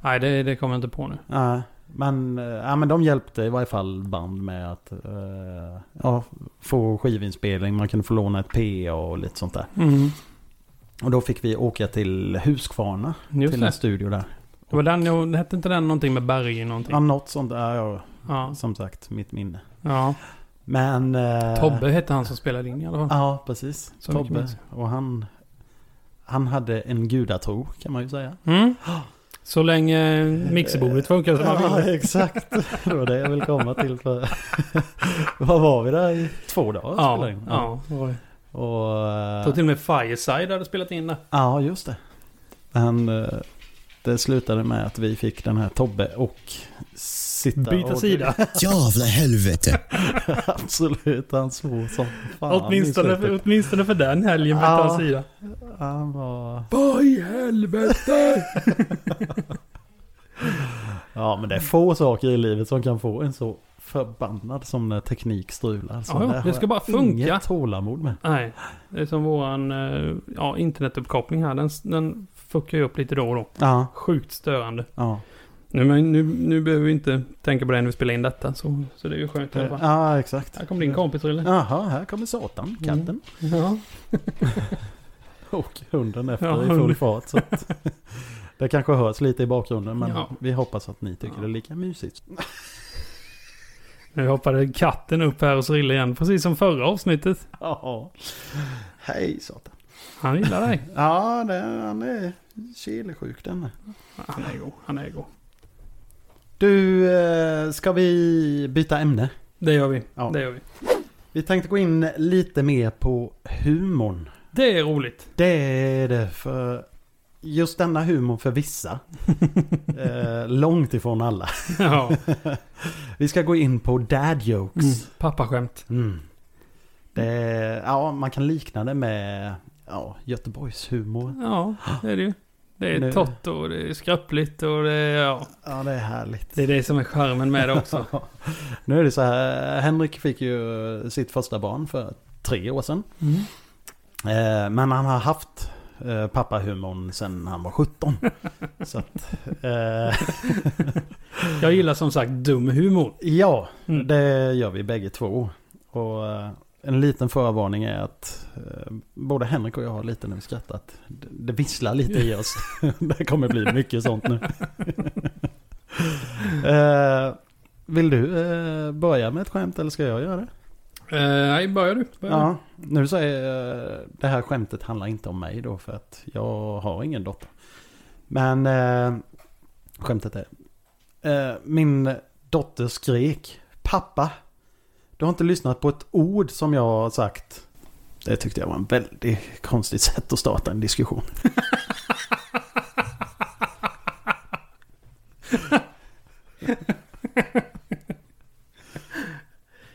Nej, det, det kommer jag inte på nu. Ja, men, eh, ja, men de hjälpte i varje fall band med att eh, ja, få skivinspelning. Man kunde få låna ett PA och lite sånt där. Mm. Och då fick vi åka till Huskvarna. Just till det. en studio där. Det var den, hette inte den någonting med berg någonting? Ja, något sånt där. Ja, Ja. som sagt, mitt minne. ja. Men... eh, Tobbe hette han som spelade in i alla fall. Ja, precis. Så Tobbe. Och han... Han hade en gudatro kan man ju säga. Mm. Så länge mixerbordet funkar som man Ja, ville. exakt. Det var det jag ville komma till. För Vad var vi där i två dagar? Ja, in? ja. det det. Och, Jag eh, till och med Fireside hade spelat in där. ja, just det. Men eh, det slutade med att vi fick den här Tobbe och sitta Byta och... sida. Jävla helvete. Absolut, han svor som fan åtminstone, slutet. åtminstone för den helgen bytte Ja. han sida. Han var... Vad i helvete! Ja, men det är få saker i livet som kan få en så förbannad som när teknik strular. Så Ja, ja, där det ska bara funka. Inget tålamod med. Nej, det är som våran eh, ja, internetuppkoppling här. Den, den fuckar ju upp lite då och då. Ja, Sjukt störande. ja. Nu, nu, nu behöver vi inte tänka på det när vi spelar in detta. Så, så det är ju skönt. Ja, exakt. Här kommer din kompis Rille. Jaha, här kommer Satan, katten. Ja. Och hunden efter Ja, i full fart. Så att det kanske hörs lite i bakgrunden men Ja. vi hoppas att ni tycker Ja. det är lika mysigt. Nu hoppade katten upp här hos Rille igen. Precis som förra avsnittet. Ja. Hej Satan. Han gillar dig. Ja, det, han är kelersjuk den. Han är god. Han är god. Du, eh, ska vi byta ämne? Det gör vi. Ja. Det gör vi. Vi tänkte gå in lite mer på humorn. Det är roligt. Det är det för just denna humor för vissa. eh, långt ifrån alla. Ja. Vi ska gå in på dad jokes. Mm. Pappaskämt. Mm. Det, ja, man kan likna det med ja, Göteborgs humor. Ja, det är det ju. Det är Nu- torrt och det är skröpligt och det är, ja, Ja, det är härligt. det är det som är charmen med det också. nu är det så här, Henrik fick ju sitt första barn för tre år sedan. Mm. Eh, men han har haft eh, pappahumorn sedan han var 17. så att, eh, Jag gillar som sagt dum humor. ja, Mm. det gör vi bägge två. Och eh, en liten förvarning är att eh, både Henrik och jag har lite skrattar att det, det visslar lite i oss. det kommer bli mycket sånt nu. Eh, vill du eh, börja med ett skämt eller ska jag göra det? Eh, nej, börjar du. Börjar Ja, nu säger eh, det här skämtet handlar inte om mig då för att jag har ingen dotter. Men eh, skämtet är. Eh, min dotter skrek Pappa, du har inte lyssnat på ett ord som jag har sagt. Det tyckte jag var en väldigt konstigt sätt att starta en diskussion.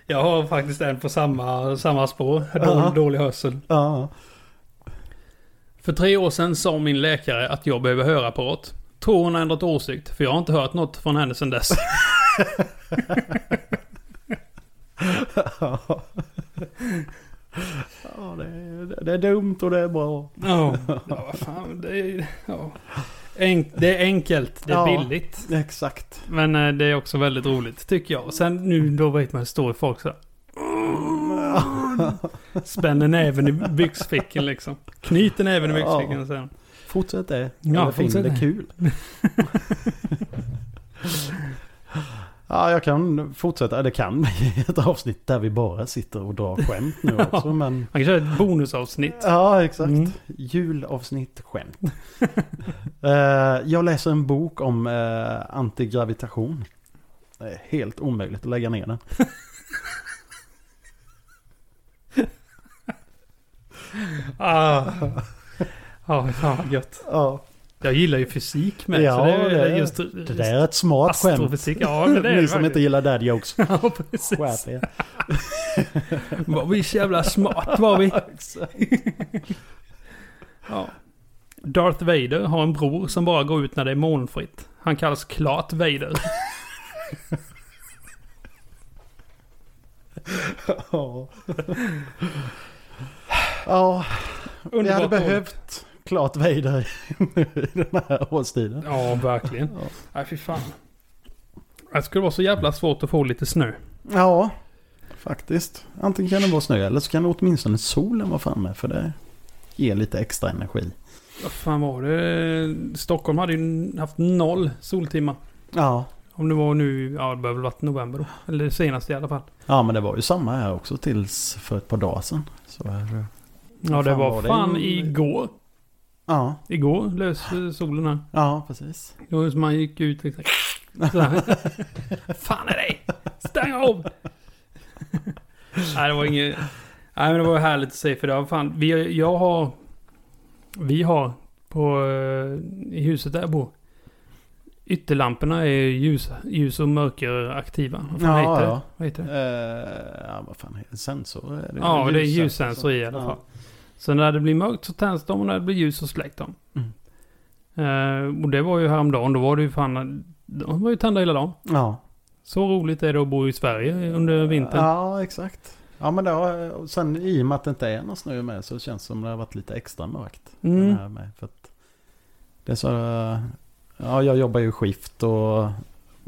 Jag har faktiskt en på samma, samma spår. Dålig, dålig hörsel. Ja, För tre år sedan sa min läkare att jag behöver hörapparat. Tror hon har ändrat åsikt, för jag har inte hört något från henne sedan dess. ja det, är, det är dumt och det är bra. Ja, ja vad fan. Det är, ja. Enk, det är enkelt, det är Ja. billigt. Exakt. Men eh, det är också väldigt roligt, tycker jag. Och sen nu, då vet man, står folk så här. Spänner näven i byxfickan liksom. Knyter näven i byxfickan sen. Fortsätt det. Ja, fortsätt det det. kul. ja, jag kan fortsätta. Det kan bli ett avsnitt där vi bara sitter och drar skämt nu också. Men... Man kan köra ett bonusavsnitt. Ja, exakt. Mm. Julavsnitt skämt. Eh, jag läser en bok om uh, antigravitation. Det är helt omöjligt att lägga ner den. Ah. Ja, fan vad gött. Ja, Jag gillar ju fysik med. Ja, så det, är det- just, det där är ett smart skämt. Ja men det är Ni som inte gillar dad jokes. Ja, precis. Var vi så jävla smart var vi. Ja. Darth Vader har en bror som bara går ut när det är molnfritt. Han kallas Klart Vader. Ja. Ja, vi hade behövt klart Vader i den här årstiden. Ja, verkligen. Ja. Nej, fy fan. Det skulle vara så jävla svårt att få lite snö. Ja, faktiskt. Antingen kan det vara snö eller så kan det åtminstone solen vara framme för det ger lite extra energi. Vad fan var det? Stockholm hade ju haft noll soltimmar. Ja. Om det var nu, ja det väl varit november då. Eller det senaste i alla fall. Ja, men det var ju samma här också tills för ett par dagar sedan. Så här, Ja det var, var det? fan igår. Ja, Igår lös solen här. ja, precis. Det var som man gick ut liksom. Så här. fan är det? Stäng av! Nej det var inget... Nej men det var härligt att se för det var fan... Vi, jag har... Vi har på... eh, I huset där jag bor. Ytterlamporna är ljus, ljus och mörkeraktiva. Vad fan Ja, heter ja. Vad heter det? Eh, ja, vad fan heter det? Sensor? Är det Ja, det är ljussensor? i alla Ja. Så när det blir mörkt så tänds de och när det blir ljus så släcks de. Mm. Eh, och det var ju häromdagen. Då var det ju fan... De var ju tända hela dagen. Ja. Så roligt är det att bo i Sverige under vintern. Ja, exakt. Ja, men och sen i och med att det inte är någon snö med så känns det som det har varit lite extra mörkt. Mm. Den här med, för att det är så... Ja, jag jobbar ju skift och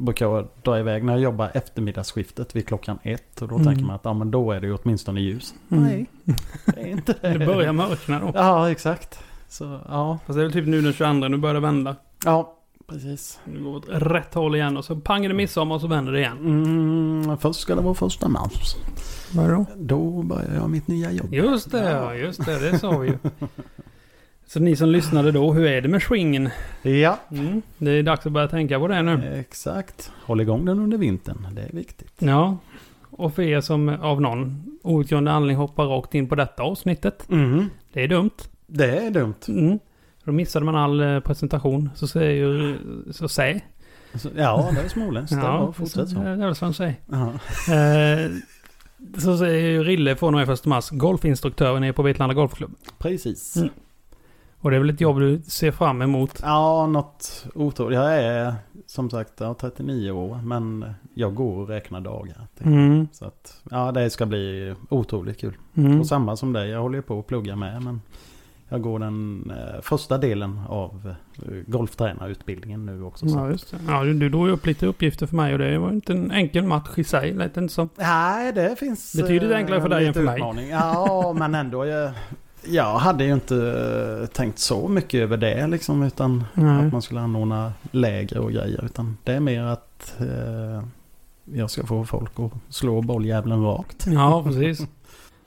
brukar dra iväg när jag jobbar eftermiddagsskiftet vid klockan ett. Och då Mm. tänker man att ja, men då är det ju åtminstone ljus. Mm. Nej, det är inte det. Det börjar mörkna då. Ja, exakt. Så, ja. Fast det är väl typ nu den 22, nu börjar det vända. Ja, precis. Nu går åt rätt håll igen och så pang är det midsommar och så vänder det igen. Mm, först ska det vara första mars. Vad är det då? Då börjar jag mitt nya jobb. Just det, ja, just det. Det sa vi ju. Så ni som lyssnade då, hur är det med swingen? Ja, Mm, det är dags att börja tänka på det nu. exakt. Håll igång den under vintern. Det är viktigt. Ja. Och för er som av någon outgrundlig anledning hoppar rakt in på detta avsnittet. Mm. Det är dumt. Det är dumt. Mm. Då missade man all eh, presentation. Så säger ju... Så säg. Ja, det är småländskt. Är bra. Fortsätt så. Det är väl som säger. Ja. Eh, så säger ju Rille från och med 1 mars, golfinstruktör nere på Vetlanda Golfklubb. Precis. Mm. Och det är väl ett jobb du ser fram emot? Ja, något otroligt. Jag är som sagt jag är 39 år, men jag går och räknar dagar. Mm. Så att, ja, det ska bli otroligt kul. Mm. Och samma som dig, jag håller ju på att plugga med, men jag går den eh, första delen av eh, golftränarutbildningen nu också. Så. Ja, just det. Ja, du, du drog upp lite uppgifter för mig och det var inte en enkel match i sig. Lät inte som. Nej, det finns... Betydligt eh, enklare för dig lite än för mig. utmaning. Ja, men ändå. Jag, Jag hade ju inte eh, tänkt så mycket över det liksom. Utan Nej. att man skulle anordna läger och grejer. Utan det är mer att eh, jag ska få folk att slå bolljävlen rakt. Ja, precis.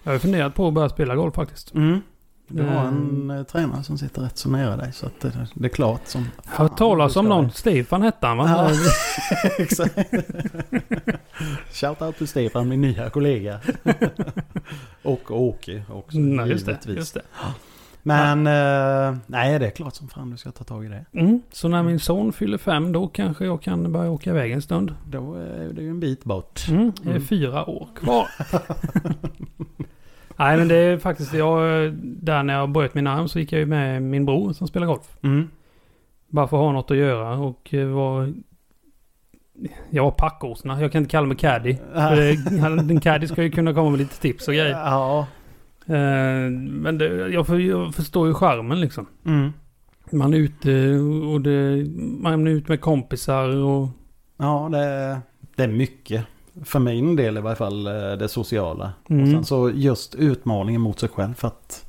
Jag har funderat på att börja spela golf faktiskt. Mm. Du har Eh. en eh, tränare som sitter rätt så nära dig. Så att det, det är klart som... Jag har talas om någon. Stefan hette han va? Ja. Exakt. Shout out till Stefan, min nya kollega. och Åke också. Nej, just det. Just det. Men eh, nej, det är klart som fan du ska ta tag i det. Mm. Så när min son fyller fem då kanske jag kan börja åka iväg en stund. Då är det ju en bit bort. Mm. Det är Mm. fyra år kvar. Nej men det är faktiskt, jag, där när jag bröt min arm så gick jag ju med min bror som spelar golf. Mm. Bara för att ha något att göra och eh, var... Jag var packåsna. Jag kan inte kalla mig caddy. En caddy ska ju kunna komma med lite tips och grejer. Ja. Eh, Men det, jag, för, jag förstår ju charmen liksom. Mm. Man är ute och det, man är ute med kompisar och... Ja, det, det är mycket. För min del i varje fall eh, det sociala. Och Mm. sen så just utmaningen mot sig själv. För att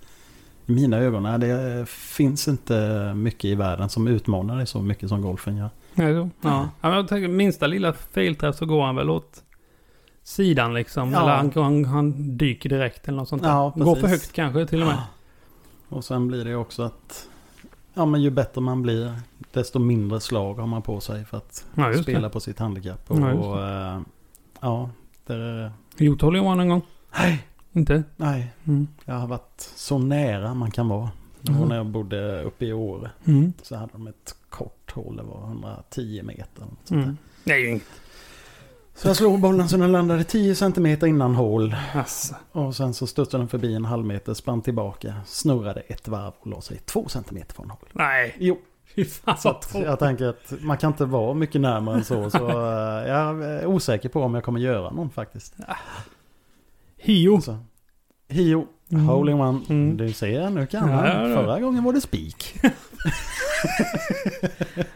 i mina ögon, det finns inte mycket i världen som utmanar dig så mycket som golfen gör. Ja, ja. ja men jag tänker, minsta lilla felträff så går han väl åt sidan liksom. Ja. Eller han, han, han dyker direkt eller något sånt där. Ja, Går för högt kanske till och med. Och sen blir det också att ja, men ju bättre man blir desto mindre slag har man på sig för att Ja, spela det. på sitt handikapp. Och, Ja, eh, ja, det, Gjort håller jag en gång. nej, Inte? nej, Mm. jag har varit så nära man kan vara. Mhm. när jag bodde uppe i Åre. Mm. Så hade de ett kort hål, det var 110 meter. där. Mm. Är inget. Så jag slog bollen så den landade 10 centimeter innan hål. Alltså. Och sen så studsade den förbi en halv meter, spann tillbaka, snurrade ett varv och la sig 2 centimeter från hål. Nej. Jo, Fy fan så att jag tänker att man kan inte vara mycket närmare än så. Så eh, jag är osäker på om jag kommer göra någon faktiskt. Hio. Så. Hio, Mm. hole in one. Mm. Du ser, nu kan man. ja, ja. Förra gången var det spik.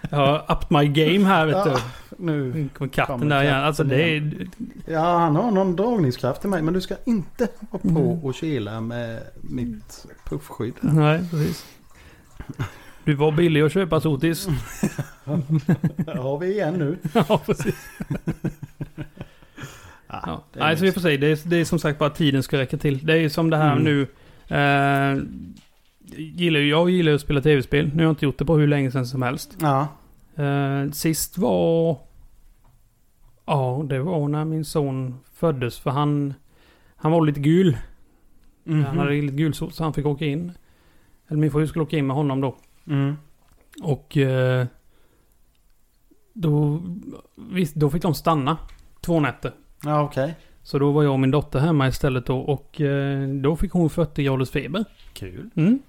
Jag har upped my game här vet Ja, du. nu. Kommer katten där igen. Alltså det är... Ja, han har någon dragningskraft till mig. Men du ska inte vara på Mm. och kila med mitt puffskydd. Nej, precis. Du var billig att köpa Sotis. Där har vi igen nu. ja, precis. Ja, Ja. det är Nej, så vi får se. Det är, det är som sagt bara tiden ska räcka till. Det är ju som det här Mm. nu. Eh, gillar, ju- jag gillar ju att spela tv-spel. Nu har jag inte gjort det på hur länge sedan som helst. Ja, Eh, sist var... Ja, det var när min son föddes. För han... Han var lite gul. Mhm. Han hade lite gulsot så han fick åka in. Eller min fru skulle åka in med honom då. Mm. Och... Eh, då, visst, då fick de stanna. Två nätter. Ja, okej. Så då var jag och min dotter hemma istället då. Och eh, då fick hon 40 graders feber. Kul. Mm.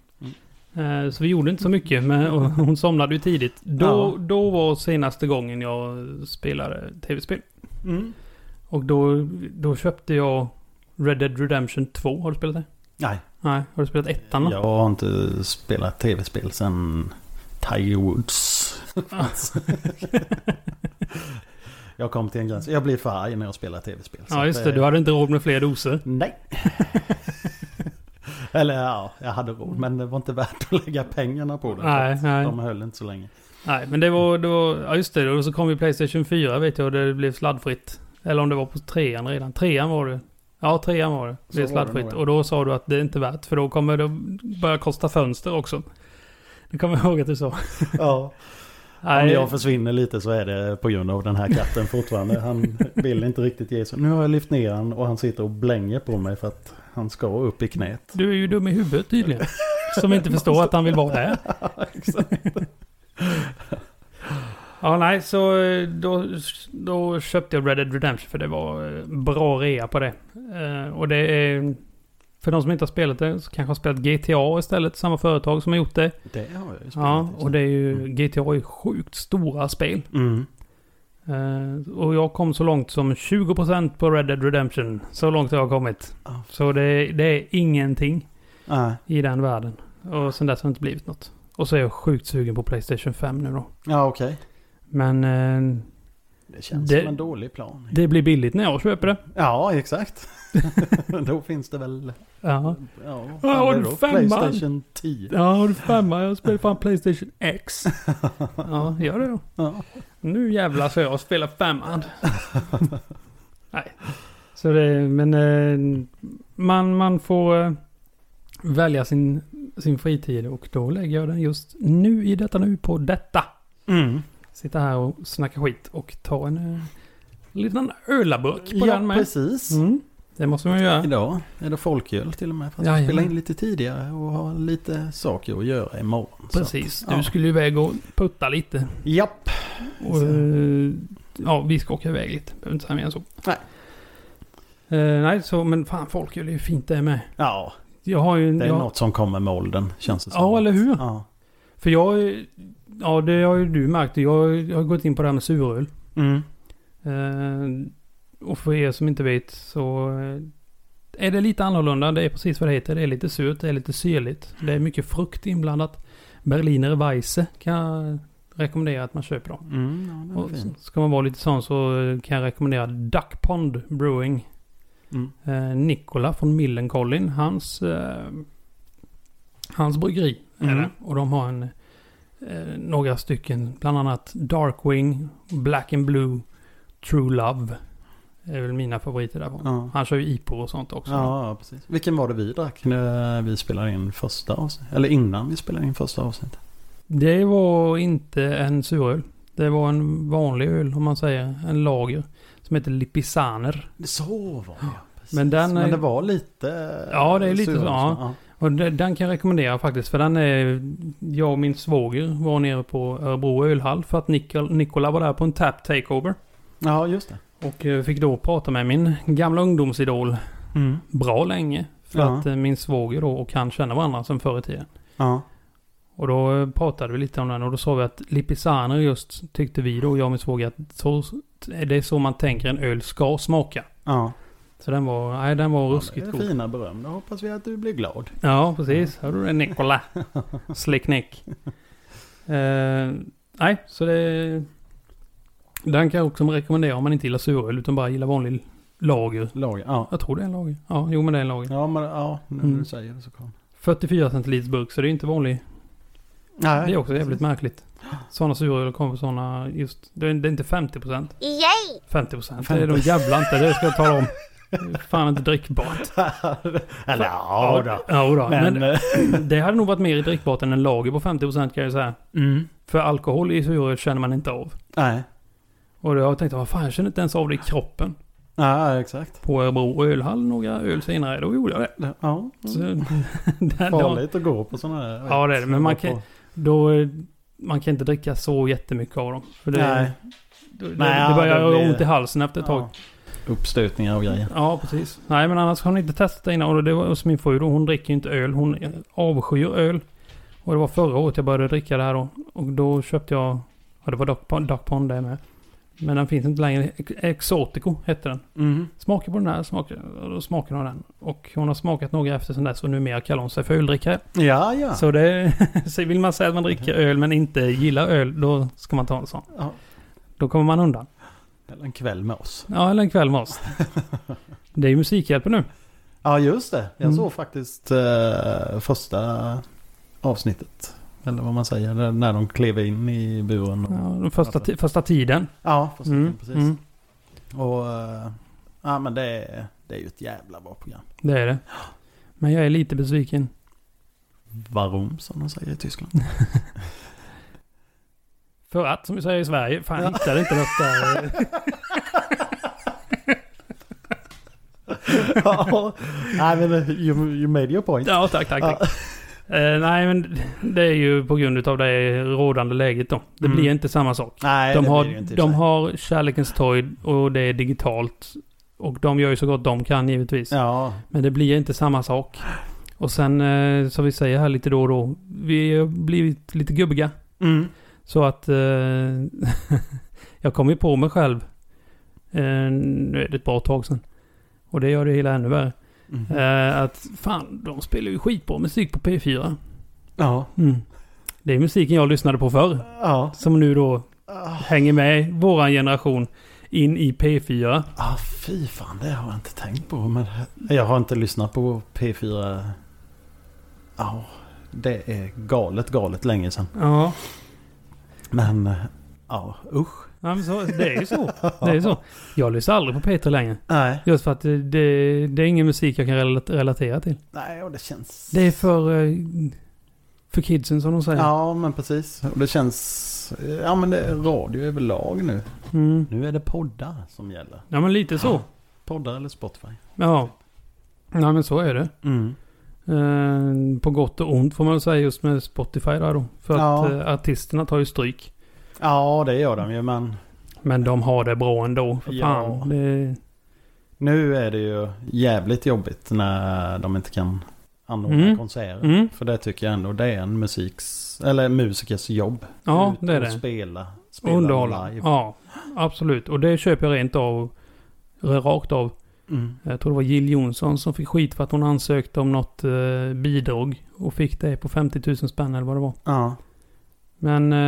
Mm. Eh, så vi gjorde inte så mycket. Men hon somnade ju tidigt. Då, Ja. då var senaste gången jag spelade tv-spel. Mm. Och då, då köpte jag Red Dead Redemption 2. Har du spelat det? Nej, Nej. Har du spelat ettan då? jag har inte spelat tv-spel sedan Tiger Woods. jag kom till en gräns. Jag blir för arg när jag spelar tv-spel. Ja, just det. Du hade inte råd med fler doser. Nej. Eller ja, jag hade råd. Men det var inte värt att lägga pengarna på det. Nej, nej. De höll inte så länge. Nej, men det var, det var... Ja, just det. Och så kom ju Playstation 4 vet jag och det blev sladdfritt. Eller om det var på trean redan. Trean var det. Ja, trean var det. Det det sladdfritt. Och då sa du att det är inte värt. För då kommer det börja kosta fönster också. Det kommer jag ihåg att du sa. Ja. Om Nej, jag försvinner lite så är det på grund av den här katten fortfarande. Han vill inte riktigt ge sig. Nu har jag lyft ner han och han sitter och blänger på mig för att han ska upp i knät. du är ju dum i huvudet tydligen. Som inte förstår att han vill vara där. Ja, nej, så eh, då, då köpte jag Red Dead Redemption för det var eh, bra rea på det. Eh, Och det är... För de som inte har spelat det så kanske har spelat GTA istället, samma företag som har gjort det. Det har jag ju spelat. Ja, också. och det är ju... GTA är ju sjukt stora spel. Mm. Eh, Och jag kom så långt som 20% på Red Dead Redemption. Så långt har jag kommit. Ja. Så det, det är ingenting Nej. i den världen. Och sen dess har det inte blivit något. Och så är jag sjukt sugen på Playstation 5 nu då. Ja, okej. Men... Eh, Det känns Det- som en dålig plan. Det blir billigt när jag köper det. Ja, exakt. då finns det väl... Ja. Ja, då? femman. Playstation 10. Ja, har du femma? Jag spelar fan Playstation X. Ja, gör det då. Ja. Nu jävlar så jag spelar femman. Nej. Så det, men eh, man, man får eh, välja sin, sin fritid och då lägger jag den just nu i detta nu på detta. Mm. Sitta här och snacka skit och ta en eh, liten ölaburk på Ja, den med. precis. Mm, det måste man göra. Idag är det folköl till och med. Fast vi spelar in lite tidigare och har lite saker att göra imorgon. så Precis. att, Du ja. skulle iväg och putta lite. Japp. Och, eh, ja, vi ska åka iväg lite. Behöver inte säga mer än så. Nej. Eh, nej, så, men fan folköl är ju fint det med. Ja, Jag har ju... det är jag, något som kommer med åldern känns det som. Ja, eller hur? Ja. För jag... Ja, det har ju du märkt. Jag, jag har gått in på det här med suröl. Mm. Eh, och för er som inte vet så eh, är det lite annorlunda. Det är precis vad det heter. Det är lite surt, det är lite syrligt. Det är mycket frukt inblandat. Berliner Weisse kan jag rekommendera att man köper då. Mm, ja, är Och ska man vara lite sån så kan jag rekommendera Duck Pond Brewing. Mm. Eh, Nikola från Millencolin, hans, eh, hans bryggeri är Mm. det. Och de har en, eh, några stycken, bland annat Darkwing, Black and Blue, True Love. Det är väl mina favoriter därifrån. Ja. Han kör ju IPO och sånt också. Ja, precis. Vilken var det vi drack när vi spelade in första avsnittet? Eller innan vi spelade in första avsnittet? Det var inte en suröl. Det var en vanlig öl om man säger. En lager. Som heter Lipisaner. Så var det ja. Precis. Men den är- Men det var lite... Ja, det är lite så, ja. Och de- den kan jag rekommendera faktiskt. För den är... Jag och min svåger var nere på Örebro ölhall. För att Nikol, Nikola var där på en tap takeover. Ja, just det. Och eh, fick då prata med min gamla ungdomsidol bra länge. För Ja. att eh, min svåger då och han känner varandra sedan förr i tiden. Ja. Och då eh, pratade vi lite om den och då sa vi att Lipisaner just tyckte vi då, jag och min svåger, att så, det är så man tänker en öl ska smaka. Ja. Så den var, nej den var det ruskigt är god. fina beröm. Då hoppas vi att du blir glad. Ja, precis. Hör du det Nikola? Slick Nick. Eh, nej, så det... Den kan jag också rekommendera om man inte gillar suröl utan bara gillar vanlig lager. Lager. Ja. Jag tror det är en lager. Ja, jo men det är en lager. Ja, men ja, när Mm. du säger det så kom. 44 centiliters burk så det är inte vanlig. Nej, Det är också jävligt precis. märkligt. Sådana suröl kommer sådana just... Det är, det är inte 50%. Yay! 50% det är de jävla inte. Det ska jag tala om. Fan inte drickbart. Eller ja, då. Ja, då. Men, Men... eh, det hade nog varit mer drickbart än en lager på 50% kan jag säga. mm. För alkohol i suröl känner man inte av. Nej. Och då har jag tänkt, vad fan jag känner inte ens av det i kroppen. Ja, exakt. På Örebro ölhall några öl senare, då gjorde jag det. Ja. Så, där, då, Farligt att gå på sådana här. Ja, det är det, men man kan- då, man kan inte dricka så jättemycket av dem. För det, Nej. det, Nej, det börjar det blir- ont i halsen efter ett tag. Uppstötningar och grejer. Ja, precis. Nej, men annars har ni inte testat det innan. Och det var hos min fru då. Hon dricker ju inte öl. Hon avskyr öl. Och det var förra året jag började dricka det här då. Och då köpte jag... Ja, det var Duck Pond, det med. Men den finns inte längre. Ex- Exotico hette den. Mm. Smaka på den här. Smaka, smakade hon den. Och hon har smakat några efter sen dess. Och numera kallar hon sig för öldrickare. Ja, ja. Så det... så vill man säga att man dricker öl men inte gillar öl. Då ska man ta en sån. Ja. Då kommer man undan. Eller en kväll med oss. Ja, eller en kväll med oss. Det är ju Musikhjälpen nu. Ja, just det. Jag Mm. såg faktiskt eh, första avsnittet. Eller vad man säger. När de klev in i buren. Ja, Och, den första, Alltså. första tiden. ja första Mm, precis. mm. Och eh, ja, men det är, det är ju ett jävla bra program. Det är det. Men jag är lite besviken. Varum som de säger i Tyskland. För att, som vi säger i Sverige, fan Ja. jag hittade inte något där. ja, nej men you, you made your point. Ja, tack, tack, tack. Eh, nej, men det är ju på grund av det rådande läget då. Det Mm. blir inte samma sak. Nej, De det har, blir det ju inte i och för de sig. har Kärlekens torg och det är digitalt. Och de gör ju så gott de kan givetvis. Ja, Men det blir inte samma sak. Och sen, eh, som vi säger här lite då och då, vi har blivit lite gubbiga. mm. Så att eh, jag kom ju på mig själv. Eh, nu är det ett bra tag sedan. Och det gör det hela ännu värre. Mm. Eh, att fan, de spelar ju skitbra musik på P4. Ja, Mm. Det är musiken jag lyssnade på förr. ja. Som nu då Ah, hänger med våran generation in i P4. ah, fy fan, det har jag inte tänkt på. Men jag har inte lyssnat på P4. Ja, det är galet, galet länge sedan. Ja, Men, eh, ja, usch. ja men så, det är ju så. Det är så. Jag lyssnar aldrig på P3 längre. Nej, Just för att det, det, det är ingen musik jag kan rela- relatera till. nej, och det känns... Det är för, eh, för kidsen som de säger. Ja, men precis. Och det känns... Ja, men det är radio överlag nu. Mm. Nu är det poddar som gäller. Ja men lite så. Poddar eller Spotify. Ja. Nej men så är det. Mm. Eh, på gott och ont får man väl säga just med Spotify där då. För att Ja. eh, artisterna tar ju stryk. Ja, det gör de ju, men Men de har det bra ändå. För Ja. fan. Det, nu är det ju jävligt jobbigt när de inte kan anordna Mm. konserter. mm. För det tycker jag ändå det är en musiks, eller musikers jobb. Ja, Ut det är det. spela, spela Underhålla. live. Ja, absolut. Och det köper jag rent av. Rakt av. Mm. Jag tror det var Jill Johnson som fick skit för att hon ansökte om något eh, bidrag. Och fick det på 50 000 spänn eller vad det var. Ja. Men eh,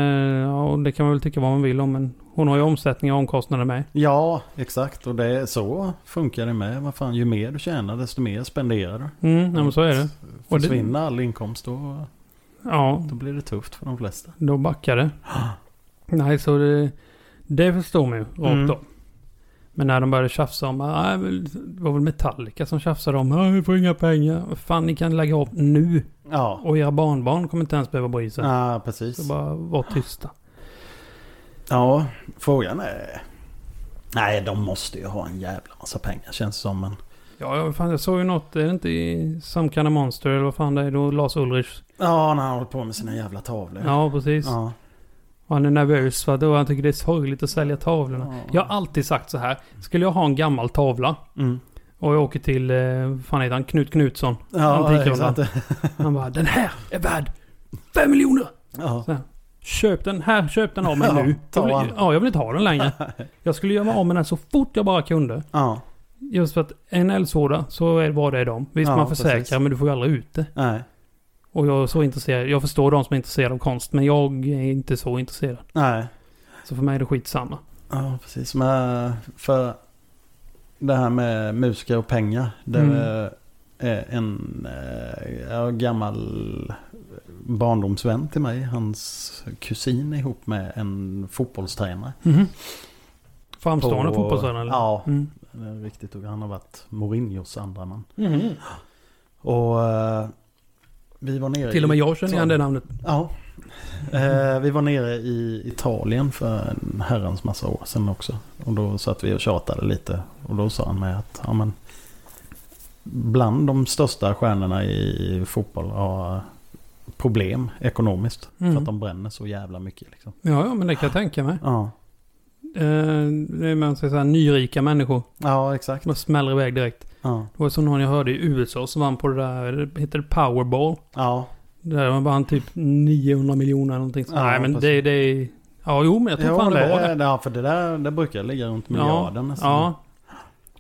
ja, det kan man väl tycka vad man vill om. Men hon har ju omsättning och omkostnader med. ja, exakt. Och det är så funkar det med. Vad fan, ju mer du tjänar desto mer spenderar du. Mm, ja, men så är det. Och det- Försvinner all inkomst då, Ja, då blir det tufft för de flesta. då backar det. Nej, så det, det förstår man ju rakt Mm. av. Men när de började tjafsa om, ah, det var väl Metallica som tjafsade om, ah, vi får inga pengar. Fan, ni kan lägga av nu. Ja, Och era barnbarn kommer inte ens behöva bry sig. ja precis. Så bara var tysta. Ja, frågan är... Nej, de måste ju ha en jävla massa pengar känns det som. Men... Ja, jag, fan, jag såg ju något, är det inte i Some Kind of Monster eller vad fan det är då? Lars Ulrich. Ja, när han håller på med sina jävla tavlor. Ja, precis. Ja. Och han är nervös för då han tycker det är sorgligt att sälja tavlorna. Ja. Jag har alltid sagt så här. Skulle jag ha en gammal tavla Mm. och jag åker till, eh, fan heter han, Knut Knutsson. Ja, exakt. Han bara, den här är värd 5 miljoner! Ja. Så här, Köp den här, köp den av mig Ja, nu. Jag vill, ja, jag vill inte ha den längre. Jag skulle göra mig av med den så fort jag bara kunde. ja. Just för att en eldsvåda, så var det är de. Visst Ja, man försäkrar precis. men du får ju aldrig ut det. Nej. Och jag är så intresserad. Jag förstår de som är intresserade av konst men jag är inte så intresserad. Nej. Så för mig är det skitsamma. Ja, precis. Men för det här med musiker och pengar. Det Mm. är en eh, ja, gammal barndomsvän till mig. Hans kusin ihop med en fotbollstränare. Mhm. Framstående På- fotbollstränare eller? Ja, Mm. riktigt. Och Han har varit Mourinhos andra man. Mhm. Och eh, vi var nere Till och med jag känner igen det namnet. Ja. Eh, vi var nere i Italien för en herrans massa år sedan också. Och då satt vi och tjatade lite. Och då sa han med att ja, men, bland de största stjärnorna i fotboll har problem ekonomiskt. För Mm. att de bränner så jävla mycket. Liksom. Ja, ja, men det kan jag tänka mig. Ja. Eh, det är man ska säga nyrika människor. ja, exakt. Som smäller iväg direkt. Ja. Det var som någon jag hörde i USA som vann på det där, heter det Powerball? Ja. Det där var han typ 900 miljoner eller någonting. Så. Ja, Nej men precis. det, det är... Ja jo men jag tror Jo, fan det, det, var det. Ja, för det där det brukar ligga runt miljarden nästan. Ja.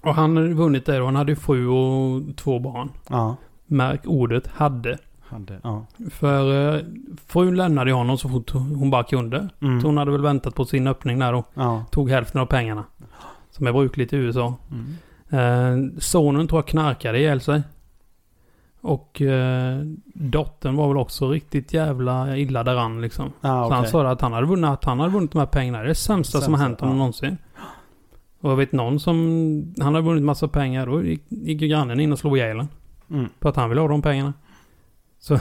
Och han hade vunnit det och han hade ju fru och två barn. Ja. Märk ordet hade. Hade, ja. För eh, frun lämnade ju honom så fort hon bara kunde. Mm. Så hon hade väl väntat på sin öppning där då. Ja. Tog hälften av pengarna. Som är brukligt i USA. Mm. Eh, sonen tror jag knarkade ihjäl sig. Och eh, dottern var väl också riktigt jävla illa däran liksom. Ja, Så han sa att han hade vunnit, att han hade vunnit de här pengarna. Det är det sämsta, som har Sämsta, hänt honom ja. någonsin. Och jag vet någon som... Han hade vunnit massa pengar. Då gick, gick grannen in och slog ihjäl. Mm. För att han ville ha de pengarna. Så-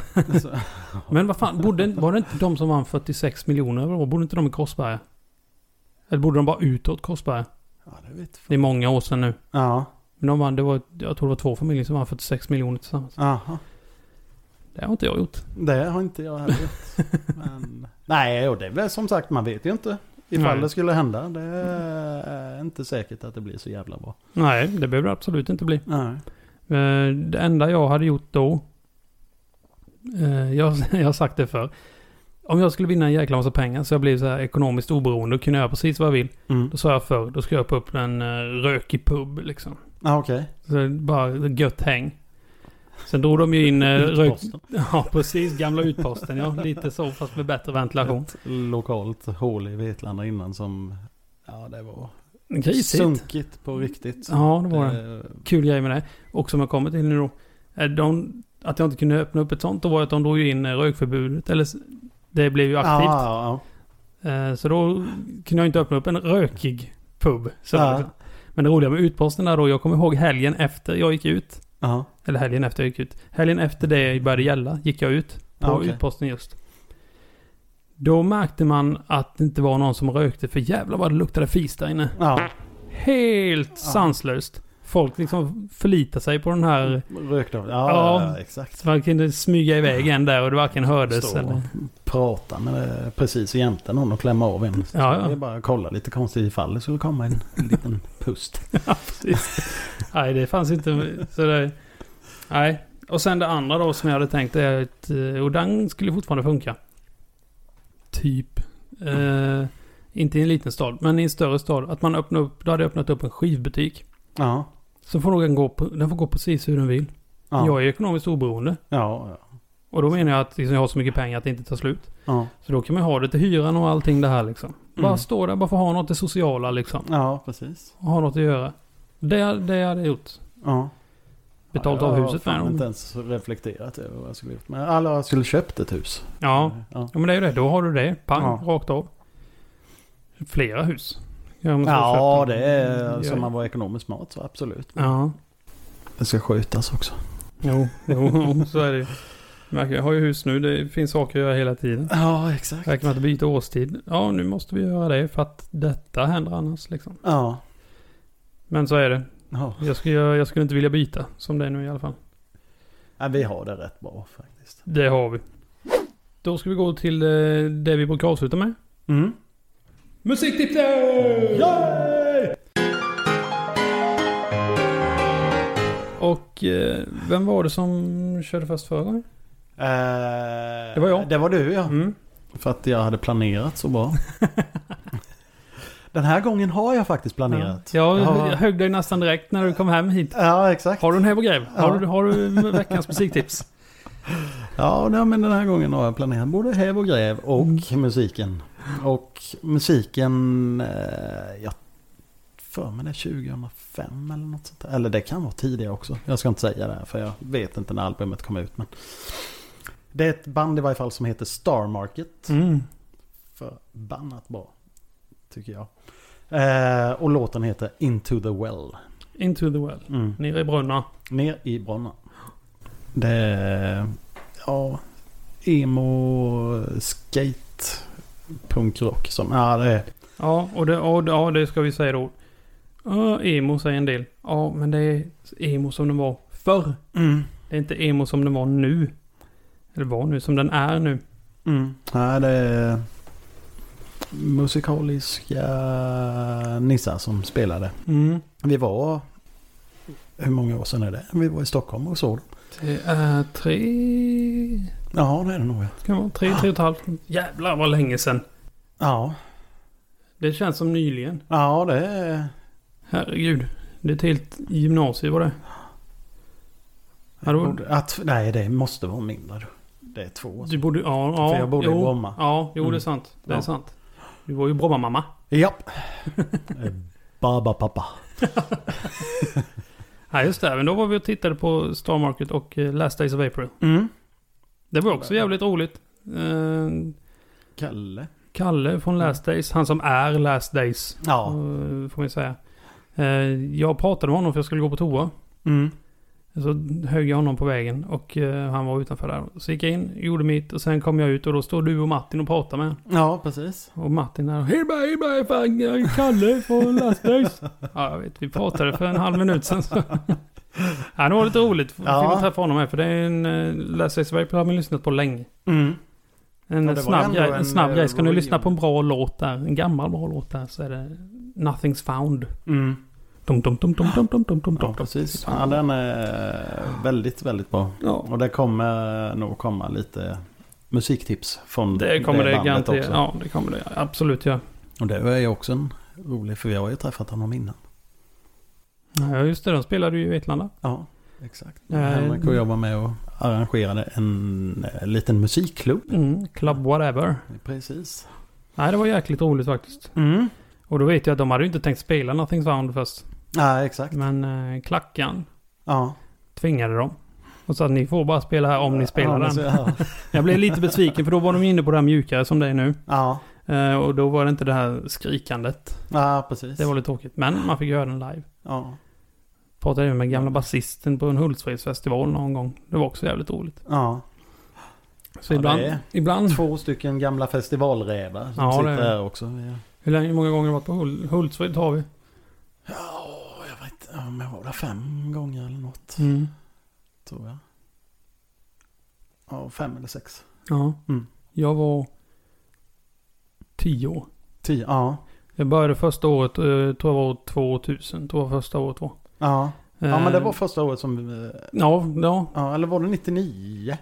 Men vad fan, borde, var det inte de som vann 46 miljoner? Vad? Borde inte de i Korsberga? Eller borde de bara utåt Korsberga? Ja, det vet Det är många år sedan nu. Ja. Men de vann, det var, jag tror det var två familjer som vann 46 miljoner tillsammans. Aha. Det har inte jag gjort. Det har inte jag heller gjort. Men, nej, och det är väl som sagt, man vet ju inte. Ifall Nej. det skulle hända. Det är inte säkert att det blir så jävla bra. Nej, det behöver det absolut inte bli. Nej. Eh, Det enda jag hade gjort då. Eh, Jag, jag har sagt det för. Om jag skulle vinna en jäkla massa pengar så jag blir så här ekonomiskt oberoende och kunna göra precis vad jag vill. Mm. Då sa jag förr, då ska jag upp en uh, rökig pub liksom. Ja, okej. Är bara gött häng. Sen drog de ju in... eh, rök... Ja, precis. Gamla utposten, ja. Lite så, fast med bättre ventilation. Ett lokalt hål i Vetlanda innan som... Ja, det var Grisigt. sunkigt på riktigt. Ja, det var det. Kul grej med det. Och som jag kommer till nu då. De, att jag inte kunde öppna upp ett sånt, då var att de drog in eh, rökförbudet. Eller det blev ju aktivt. Ja, ja, Eh, Så då kunde jag inte öppna upp en rökig pub. Så Ja. Men det roliga med utposten där då, jag kommer ihåg helgen efter jag gick ut. ja. Eller helgen efter jag gick ut. Helgen efter det började gälla gick jag ut på Ja, okej. utposten just. Då märkte man att det inte var någon som rökte för jävlar vad det luktade fis där inne. ja. Helt sanslöst. Folk liksom förlitar sig på den här... Av. Ja, Ja. ja, exakt. Man kunde smyga iväg en där och det varken hördes Stå eller... prata med precis jämte någon och klämma av en. Så Ja, ja. Det är bara att kolla lite konstigt ifall det skulle komma en liten pust. Ja, precis. Nej, det fanns inte... Så det, nej. Och sen det andra då som jag hade tänkt är att... eh, Och den skulle fortfarande funka. Typ. Eh, inte i en liten stad, men i en större stad. Att man öppnar upp... Då hade jag öppnat upp en skivbutik. Ja. Så får den gå, på, den får gå precis hur den vill. Ja. Jag är ekonomiskt oberoende. Ja, ja. Och då menar jag att liksom, jag har så mycket pengar att det inte tar slut. Ja, Så då kan man ha det till hyran och allting det här liksom. Bara Mm. stå där, bara få ha något det sociala liksom. ja precis. Och ha något att göra. Det, det hade jag gjort. Ja. Betalt ja, av jag huset har med fan dem. inte ens reflekterat över vad jag skulle gjort. Men alla jag skulle köpt ett hus. Ja. Ja, men det är ju det. Då har du det. Pang, rakt av. Flera hus. Ja, ja det är Ja. som man var ekonomiskt smart så absolut. Ja, Det ska skötas också. jo, jo, så är det ju. Jag Jag har ju hus nu. Det finns saker att göra hela tiden. Ja, exakt. Räcker med att byta årstid. Ja, nu måste vi göra det för att detta händer annars liksom. Ja. Men så är det. ja. Jag skulle, jag skulle inte vilja byta som det är nu i alla fall. ja. Vi har det rätt bra faktiskt. Det har vi. Då ska vi gå till eh, det vi brukar avsluta med. Mm. Musiktipset! Yay! Och eh, vem var det som körde först förra gången? Eh, Det var jag. Det var du ja. Mm. För att jag hade planerat så bra. Den här gången har jag faktiskt planerat. Ja, jag Ja. högg dig nästan direkt när du kom hem hit. Ja, exakt. Har du en häv och gräv? Ja. Har, du, har du veckans musiktips? Ja, nej, men den här gången har jag planerat både häv och gräv och Mm. musiken. Och musiken, eh, jag för mig det är 2005 eller något sånt där. Eller det kan vara tidigare också. Jag ska inte säga det här för jag vet inte när albumet kom ut. Men det är ett band i varje fall som heter Star Market. Mm. Förbannat bra. Tycker jag. Eh, och låten heter Into the Well. Into the well. Mm. Nere i brunnar. Ner i Bronna. Det är, ja, emo, skate, punkrock som, ja det är, Ja, och det, och, ja, det ska vi säga då. Ja, emo säger en del. Ja, men det är emo som den var förr. mm, Det är inte emo som den var nu. Eller var nu, som den är nu. mm. Ja, det är musikaliska nissar som spelade. Mm. Vi var, hur många år sedan är det? Vi var i Stockholm och såg dem. Det är tre... Ja, det är det nog. ja. Kan vara tre, tre och ett halvt? Jävlar vad länge sedan. Ja, Det känns som nyligen. ja det är... Herregud. Det är ett helt gymnasium var det. Ja, borde- Att, nej, det måste vara mindre. Det är två du borde... Ja, ja. För jag bodde i jo, Bromma. Ja, jo det är Mm. sant. Det är Ja. sant. Du var ju Bromma-mamma. Japp. Baba pappa. Ja, just det. Men då var vi och tittade på Star Market och eh, Last Days of April. Mm. Det var också jävligt roligt. Eh, Kalle. Kalle från Last Days. Han som är Last Days. Ja. eh, Får man säga. Eh, Jag pratade med honom för jag skulle gå på toa. Mm. Så högg jag honom på vägen och eh, han var utanför där. Så gick jag in, gjorde mitt och sen kom jag ut och då står du och Martin och pratar med Ja, precis. Och Martin där. Hej bye, fan, Kalle från Last Days. Ja, jag vet. Vi pratade för en halv minut sedan. Så. Ja, det var lite roligt. Ja. man träffa honom här för det är en Days of April har man lyssnat på länge. Mm. En Ja, det snabb, grej, en en, snabb eh, grej. Ska du real. lyssna på en bra låt där, en gammal bra låt där så är det Nothing's Found. Mm. Dum, dum, dum, dum, dum, dum, dum, dum, Ja, precis. Ja, den är väldigt, väldigt bra. Ja. Och det kommer nog komma lite musiktips från Det kommer det, bandet garanterat. också. Ja, det kommer det absolut ja. Och det är ju också en rolig, för vi har ju träffat honom innan. Ja, just det. De spelade ju i Vetlanda. Ja. Exakt. Eh, Henrik och jag var med och arrangerade en eh, liten musikklubb. Mm, club whatever. Precis. Nej, det var jäkligt roligt faktiskt. Mm. Och då vet jag att de hade ju inte tänkt spela Nothing Sound först. Ja, exakt. Men eh, Klackan Ja. tvingade dem. Och sa att ni får bara spela här om ni spelar ja, den. så- Ja. Jag blev lite besviken för då var de inne på det här mjukare som det är nu. ja. Eh, och då var det inte det här skrikandet. ja, precis. Det var lite tråkigt. Men man fick göra den live. Ja. Pratade även med gamla basisten på en Hultsfredsfestival någon gång. Det var också jävligt roligt. ja. Så Ja, ibland, ibland. Två stycken gamla festivalrävar som Ja, sitter det här också. Ja. Hur länge, många gånger har du varit på Hul, Hultsfred har vi? Ja, jag vet inte om jag var där fem gånger eller något. Mm. Tror jag. Ja, fem eller sex. Ja. Mm. Jag var tio år. Tio, ja. Jag började första året, eh, tror jag var år 2000. Tror jag första året var. Ja. ja, men det Eh, var första året som... eh, Ja, ja. Ja, eller var det 99?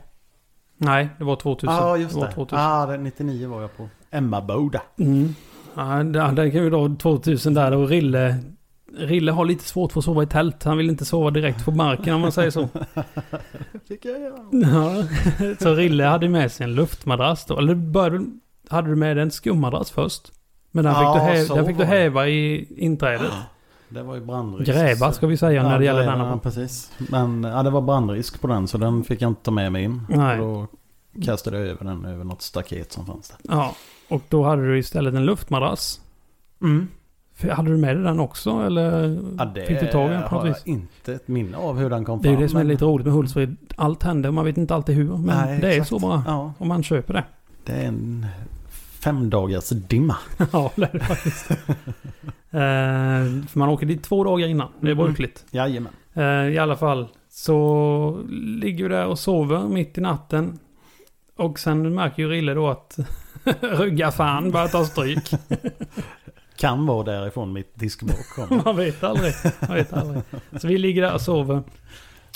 Nej, det var 2000. Ja, just var det. 2000. Ja, det 99 var jag på Emmaboda. Mm. Ja, där, där kan vi då 2000 där och Rille. Rille har lite svårt för att sova i tält. Han vill inte sova direkt på marken om man säger så. Fick jag göra. Ja, så Rille hade med sig en luftmadrass då. Eller började, hade du med dig en skummadrass först? Men den Ja, fick, du, häva, den fick du häva i inträdet. Det var ju brandrisk. Gräva ska vi säga när det gäller denna. Ja, precis. Men ja, det var brandrisk på den så den fick jag inte ta med mig in. Nej. Och då kastade jag över den över något staket som fanns där. Ja, och då hade du istället en luftmadrass. Mm. Hade du med dig den också eller Ja, det fick du tag i den på något vis? inte ett minne av hur den kom Det är ju fram. det som är men- lite roligt med Hultsfred. Allt händer, man vet inte alltid hur. Men Nej, det är exakt. så bara. Ja, Om man köper det. det är en fem dagars dimma. ja, det är det faktiskt. eh, för man åker dit två dagar innan. Det är Mhm. brukligt. Jajamän. Eh, I alla fall så ligger vi där och sover mitt i natten. Och sen märker ju Rille då att rygga fan börjar ta stryk. Kan vara därifrån mitt diskbråck kommer. Man vet aldrig. Man vet aldrig. Så vi ligger där och sover.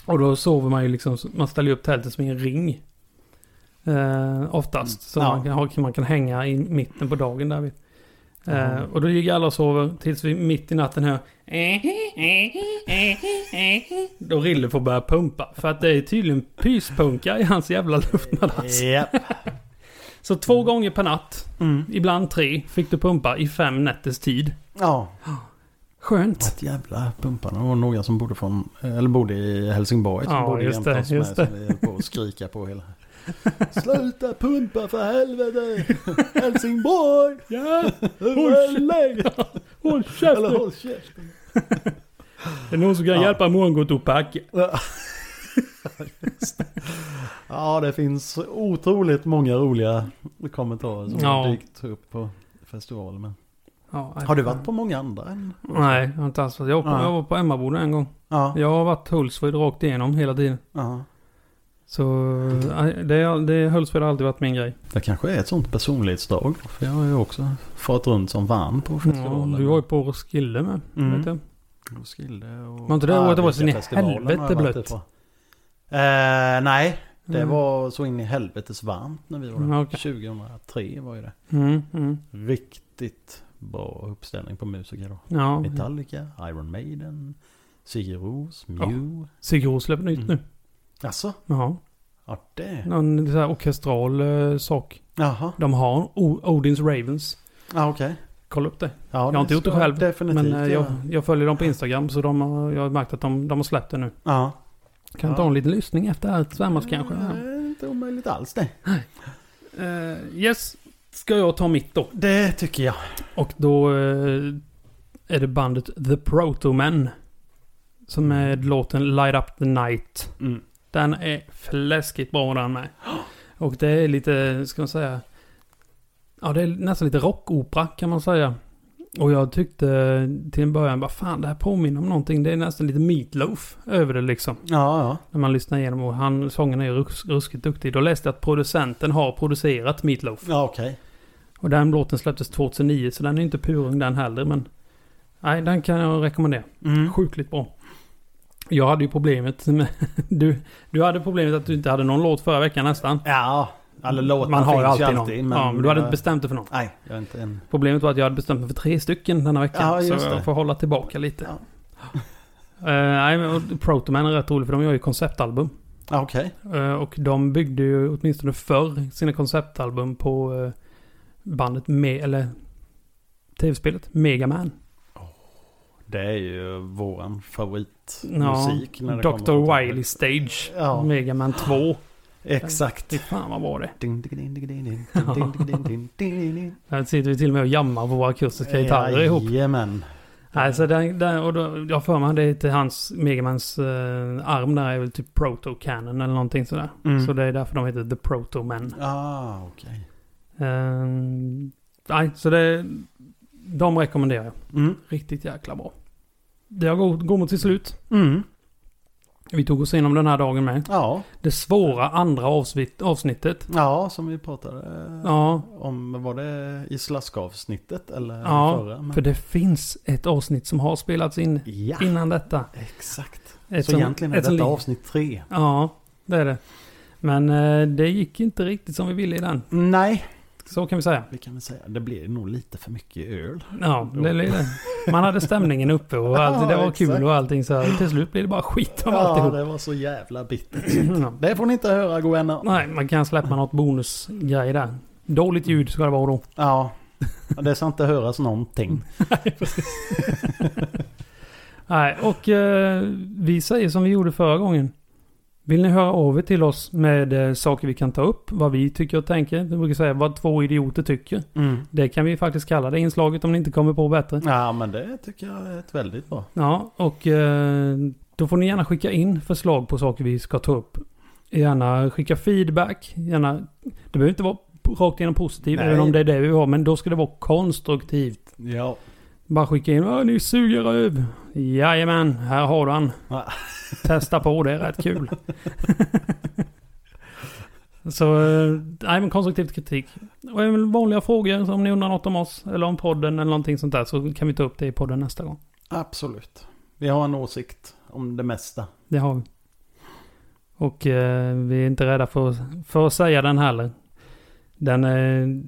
Och då sover man ju liksom, man ställer upp tältet som i en ring. Eh, oftast. Så Mm. Ja. man, kan, ha- man kan hänga i mitten på dagen där. vid. Eh, och då ligger alla och sover tills vi mitt i natten hör Då Rille får börja pumpa. För att det är tydligen pyspunka i hans jävla luftmadrass. Japp. Så två gånger per natt, Mm. ibland tre, fick du pumpa i fem nätters tid. Ja, Skönt. ett jävla pumparna. Det var några som bodde, från, eller bodde i Helsingborg. Som Ja, bodde just det, just med, Så vi höll på att skrika på hela. Sluta pumpa för helvete! Helsingborg! Ja, Håll håll Eller käften! håll käften! Det är någon som kan Ja. hjälpa Mongot att packa. Ja. Det. Ja, finns otroligt många roliga kommentarer som Ja. dykt upp på festivalen. Men... Ja, Har du varit på många andra? Än? Nej, jag har inte alls varit. Jag, var på- Nej. jag var på Emmaboda en gång. Ja. Jag har varit Hultsfred rakt igenom hela tiden. ja. Så nej, det, det Hultsfred har alltid varit min grej. Det kanske är ett sånt personlighetsdrag. För jag har ju också fått runt som van på Ja, festivalen. du var ju på Roskilde med. Mm. Vet jag. Roskilde och... Var inte det året det var så in i helvete blött? Eh, nej, det Mm. var så in i helvetes varmt när vi var där. Mm, okej. 2003 var ju det. Mm, mm. Riktigt bra uppställning på musiker då. Ja. Metallica, Iron Maiden, Sigur Ros, Mew. Sigur släpper nytt Mm. nu. Alltså, Ja. ja det. Någon så här orkestral eh, sak. Jaha, De har o- Odins Ravens. ja okej. Kolla upp det. Ja, Jag har inte gjort det ska själv, Definitivt Men eh, jag, göra. jag följer dem på Instagram så de har, jag har märkt att de, de har släppt det nu. Ja. Kan Ja. ta en liten lyssning efter det här tillsammans kanske. Det är inte omöjligt alls det. Eh, yes, ska jag ta mitt då. Det tycker jag. Och då eh, är det bandet The Protomen. Som är låten Light Up The Night. Mm. Den är fläskigt bra den med. Och det är lite, ska man säga... Ja, det är nästan lite rockopera kan man säga. Och jag tyckte till en början bara fan det här påminner om någonting. Det är nästan lite Meatloaf över det liksom. Ja, ja. När man lyssnar igenom och han, sången är ju rus, ruskigt duktig. Då läste jag att producenten har producerat Meatloaf. Ja, okej. Och den låten släpptes 2009 så den är inte purung den heller men... Nej, den kan jag rekommendera. Mm. Sjukligt bra. Jag hade ju problemet med... Du, du hade problemet att du inte hade någon låt förra veckan nästan. Ja, alla låtar Man har ju alltid, alltid. någon. ja, men du hade inte bestämt dig för någon. Nej, jag inte en... Problemet var att jag hade bestämt mig för tre stycken denna veckan. Ja, just så jag får hålla tillbaka lite. nej, men och Protoman är rätt roligt för de gör ju konceptalbum. Ah, Okej. Eh, och de byggde ju åtminstone förr sina konceptalbum på eh, bandet med, eller tv-spelet Mega Man. Det är ju våran favoritmusik. Ja, Dr. Wiley Stage, ja. Mega Man 2. Exakt. Fy fan vad var det? Där sitter vi till och med och jammar på våra akustiska gitarrer ja, ihop. Jajamän. Alltså den, den, och då, jag för mig det är till hans, Megamans eh, arm där är väl typ Proto Cannon eller någonting sådär. Mm. Så det är därför de heter The Proto Men. Ah, okej. Okay. Um, nej, så det, de rekommenderar jag. Mm. Riktigt jäkla bra. Det har gått går mot sitt slut. Mm. Vi tog oss igenom den här dagen med. Ja. Det svåra andra avsnitt, avsnittet. ja, som vi pratade eh, Ja, om. Var det i slaskavsnittet eller Ja, förra? Men- för det finns ett avsnitt som har spelats in Ja, innan detta. exakt. Ett Så som- egentligen är som detta avsnitt tre. Ja, det är det. Men eh, det gick inte riktigt som vi ville i den. Nej, Så kan vi säga. vi kan väl säga. Det blir nog lite för mycket öl. Ja, det det. Man hade stämningen uppe och allt, det var Ja, kul exakt. och allting. Så till slut blev det bara skit av Ja, alltihop. det var så jävla bittert. Ja. Det får ni inte höra, goänner. Nej, man kan släppa något bonusgrej där. Dåligt ljud ska det vara då. Ja, det ska inte höras någonting. Nej, precis. Nej, och eh, vi säger som vi gjorde förra gången. Vill ni höra av er till oss med eh, saker vi kan ta upp, vad vi tycker och tänker. Vi brukar säga vad två idioter tycker. Mm. Det kan vi faktiskt kalla det inslaget om ni inte kommer på bättre. Ja, men det tycker jag är ett väldigt bra. Ja, och eh, då får ni gärna skicka in förslag på saker vi ska ta upp. Gärna skicka feedback. Gärna, det behöver inte vara rakt igenom positivt, även om det är det vi har. Men då ska det vara konstruktivt. Ja. Bara skicka in, "Åh, ni suger röv. Jajamän, här har du han. Testa på, det är rätt kul. Så, eh, nej men konstruktiv kritik. Och även vanliga frågor, så om ni undrar något om oss, eller om podden eller någonting sånt där, så kan vi ta upp det i podden nästa gång. Absolut. Vi har en åsikt om det mesta. Det har vi. Och eh, vi är inte rädda för, för att säga den heller. Den är,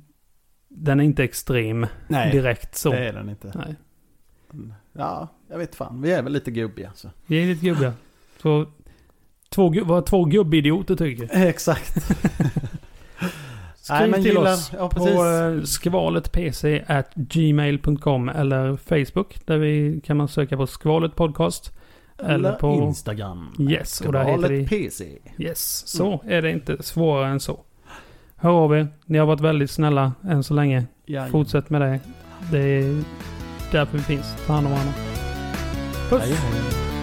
den är inte extrem Nej, direkt så. det är den inte. Nej. Ja, jag vet fan. Vi är väl lite gubbiga. Så. Vi är lite gubbiga. Så två, vad två gubbidioter tycker. Exakt. Skriv Nej, men till gillar- oss ja, på eh, skvaletpc at gmail.com eller Facebook. Där vi kan man söka på skvalet podcast. Eller på- Instagram. Yes, och där heter vi... PC. Yes, så är det inte svårare än så. Hör av er. Ni har varit väldigt snälla än så länge. Jajamän. Fortsätt med det. Det är därför vi finns. Ta hand om varandra. Puss! Jajamän.